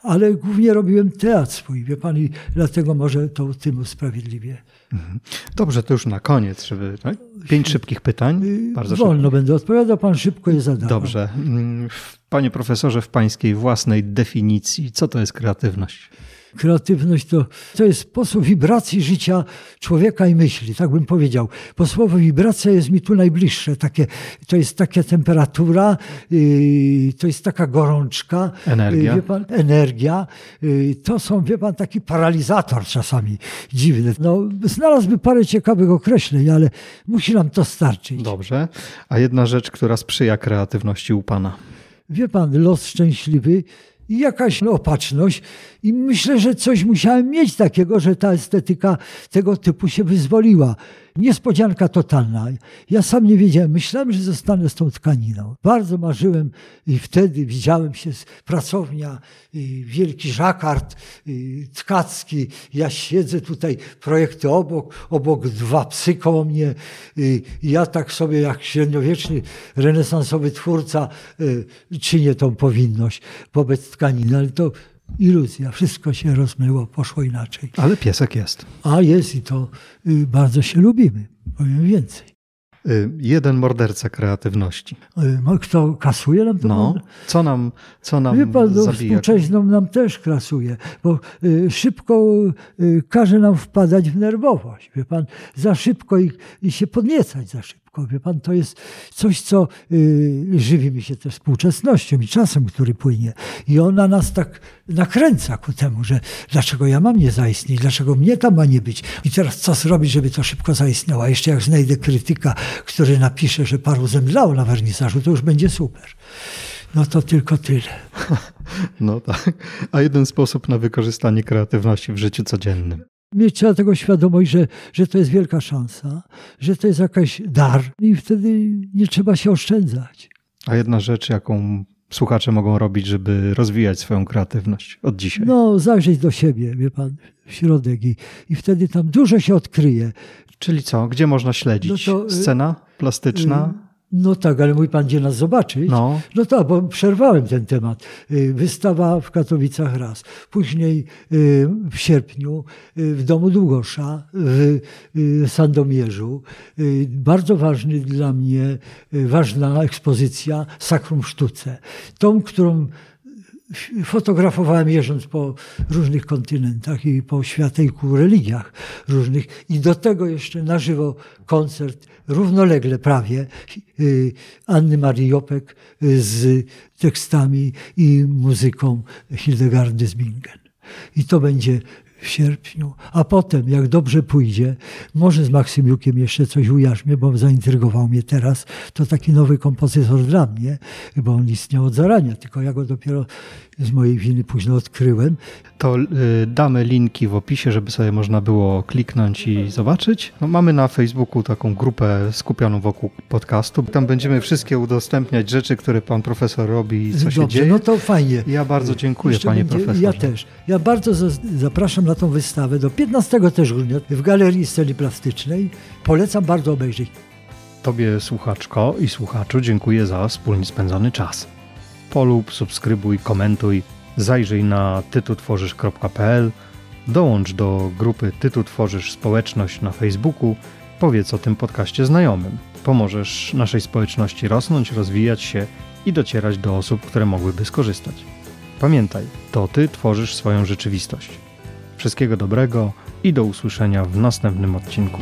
Ale głównie robiłem teatr swój, wie pan, i dlatego może to tym usprawiedliwie. Mhm. Dobrze, to już na koniec, żeby tak? pięć szybkich pytań. Y, Bardzo Wolno szybko. będę odpowiadał, pan szybko je zada. Dobrze. Mm, panie profesorze, w pańskiej własnej definicji, co to jest kreatywność? Kreatywność to, to jest sposób wibracji życia człowieka i myśli, tak bym powiedział. Bo słowo wibracja jest mi tu najbliższe. Takie, to jest taka temperatura, yy, to jest taka gorączka. Energia. Yy, pan, energia. Yy, to są, wie pan, taki paralizator czasami dziwny. No, znalazłby parę ciekawych określeń, ale musi nam to starczyć. Dobrze. A jedna rzecz, która sprzyja kreatywności u pana? wie pan, los szczęśliwy i jakaś opatrzność. I myślę, że coś musiałem mieć takiego, że ta estetyka tego typu się wyzwoliła. Niespodzianka totalna. Ja sam nie wiedziałem. Myślałem, że zostanę z tą tkaniną. Bardzo marzyłem i wtedy widziałem się z pracownia, wielki żakard tkacki. Ja siedzę tutaj, projekty obok, obok dwa psy koło mnie. I ja tak sobie jak średniowieczny, renesansowy twórca czynię tą powinność wobec tkaniny. Ale to iluzja, wszystko się rozmyło, poszło inaczej. Ale piesek jest. A jest i to y, bardzo się lubimy, powiem więcej. Y, jeden morderca kreatywności. Y, kto kasuje nam to? No, co nam, co nam Wie pan, no, nam też kasuje, bo szybko każe nam wpadać w nerwowość. Wie pan, za szybko i, i się podniecać za szybko. Wie pan, to jest coś, co y, żywi mi się też współczesnością i czasem, który płynie. I ona nas tak nakręca ku temu, że dlaczego ja mam nie zaistnieć, dlaczego mnie tam ma nie być. I teraz co zrobić, żeby to szybko zaistniało. A jeszcze jak znajdę krytyka, który napisze, że paru zemdlało na wernisażu, to już będzie super. No to tylko tyle. No tak. A jeden sposób na wykorzystanie kreatywności w życiu codziennym mieć trzeba tego świadomość, że, że to jest wielka szansa, że to jest jakaś dar i wtedy nie trzeba się oszczędzać. A jedna rzecz, jaką słuchacze mogą robić, żeby rozwijać swoją kreatywność od dzisiaj? No, zajrzeć do siebie, wie pan, w środek i, i wtedy tam dużo się odkryje. Czyli co? Gdzie można śledzić? No to, y, Scena plastyczna? No tak, ale mój pan gdzie nas zobaczyć? No. no tak, bo przerwałem ten temat. Y, wystawa w Katowicach raz. Później y, w sierpniu y, w Domu Długosza w Sandomierzu. Bardzo ważny dla mnie, ważna ekspozycja Sakrum Sztuce. Tą, którą fotografowałem jeżdżąc po różnych kontynentach i po światełku religiach różnych i do tego jeszcze na żywo koncert równolegle prawie y, Anny Marii Jopek y, z tekstami i muzyką Hildegardy z Bingen. I to będzie w sierpniu, a potem, jak dobrze pójdzie, może z Maksymiukiem jeszcze coś ujarzmię, bo zaintrygował mnie teraz. To taki nowy kompozytor dla mnie, bo on istniał od zarania, tylko ja go dopiero z mojej winy późno odkryłem. To y, damy linki w opisie, żeby sobie można było kliknąć i zobaczyć. No, mamy na Facebooku taką grupę skupioną wokół podcastu. Tam będziemy wszystkie udostępniać rzeczy, które pan profesor robi i co Dobrze, się dzieje. no to fajnie. Ja bardzo dziękuję Jeszcze panie będzie, profesorze. Ja też. Ja bardzo zapraszam na tą wystawę do 15 też grudnia w Galerii Sceny Plastycznej. Polecam bardzo obejrzeć. Tobie słuchaczko i słuchaczu dziękuję za wspólnie spędzony czas polub, subskrybuj, komentuj, zajrzyj na tytutworzysz.pl, dołącz do grupy Tytu Tworzysz Społeczność na Facebooku, powiedz o tym podcaście znajomym. Pomożesz naszej społeczności rosnąć, rozwijać się i docierać do osób, które mogłyby skorzystać. Pamiętaj, to Ty tworzysz swoją rzeczywistość. Wszystkiego dobrego i do usłyszenia w następnym odcinku.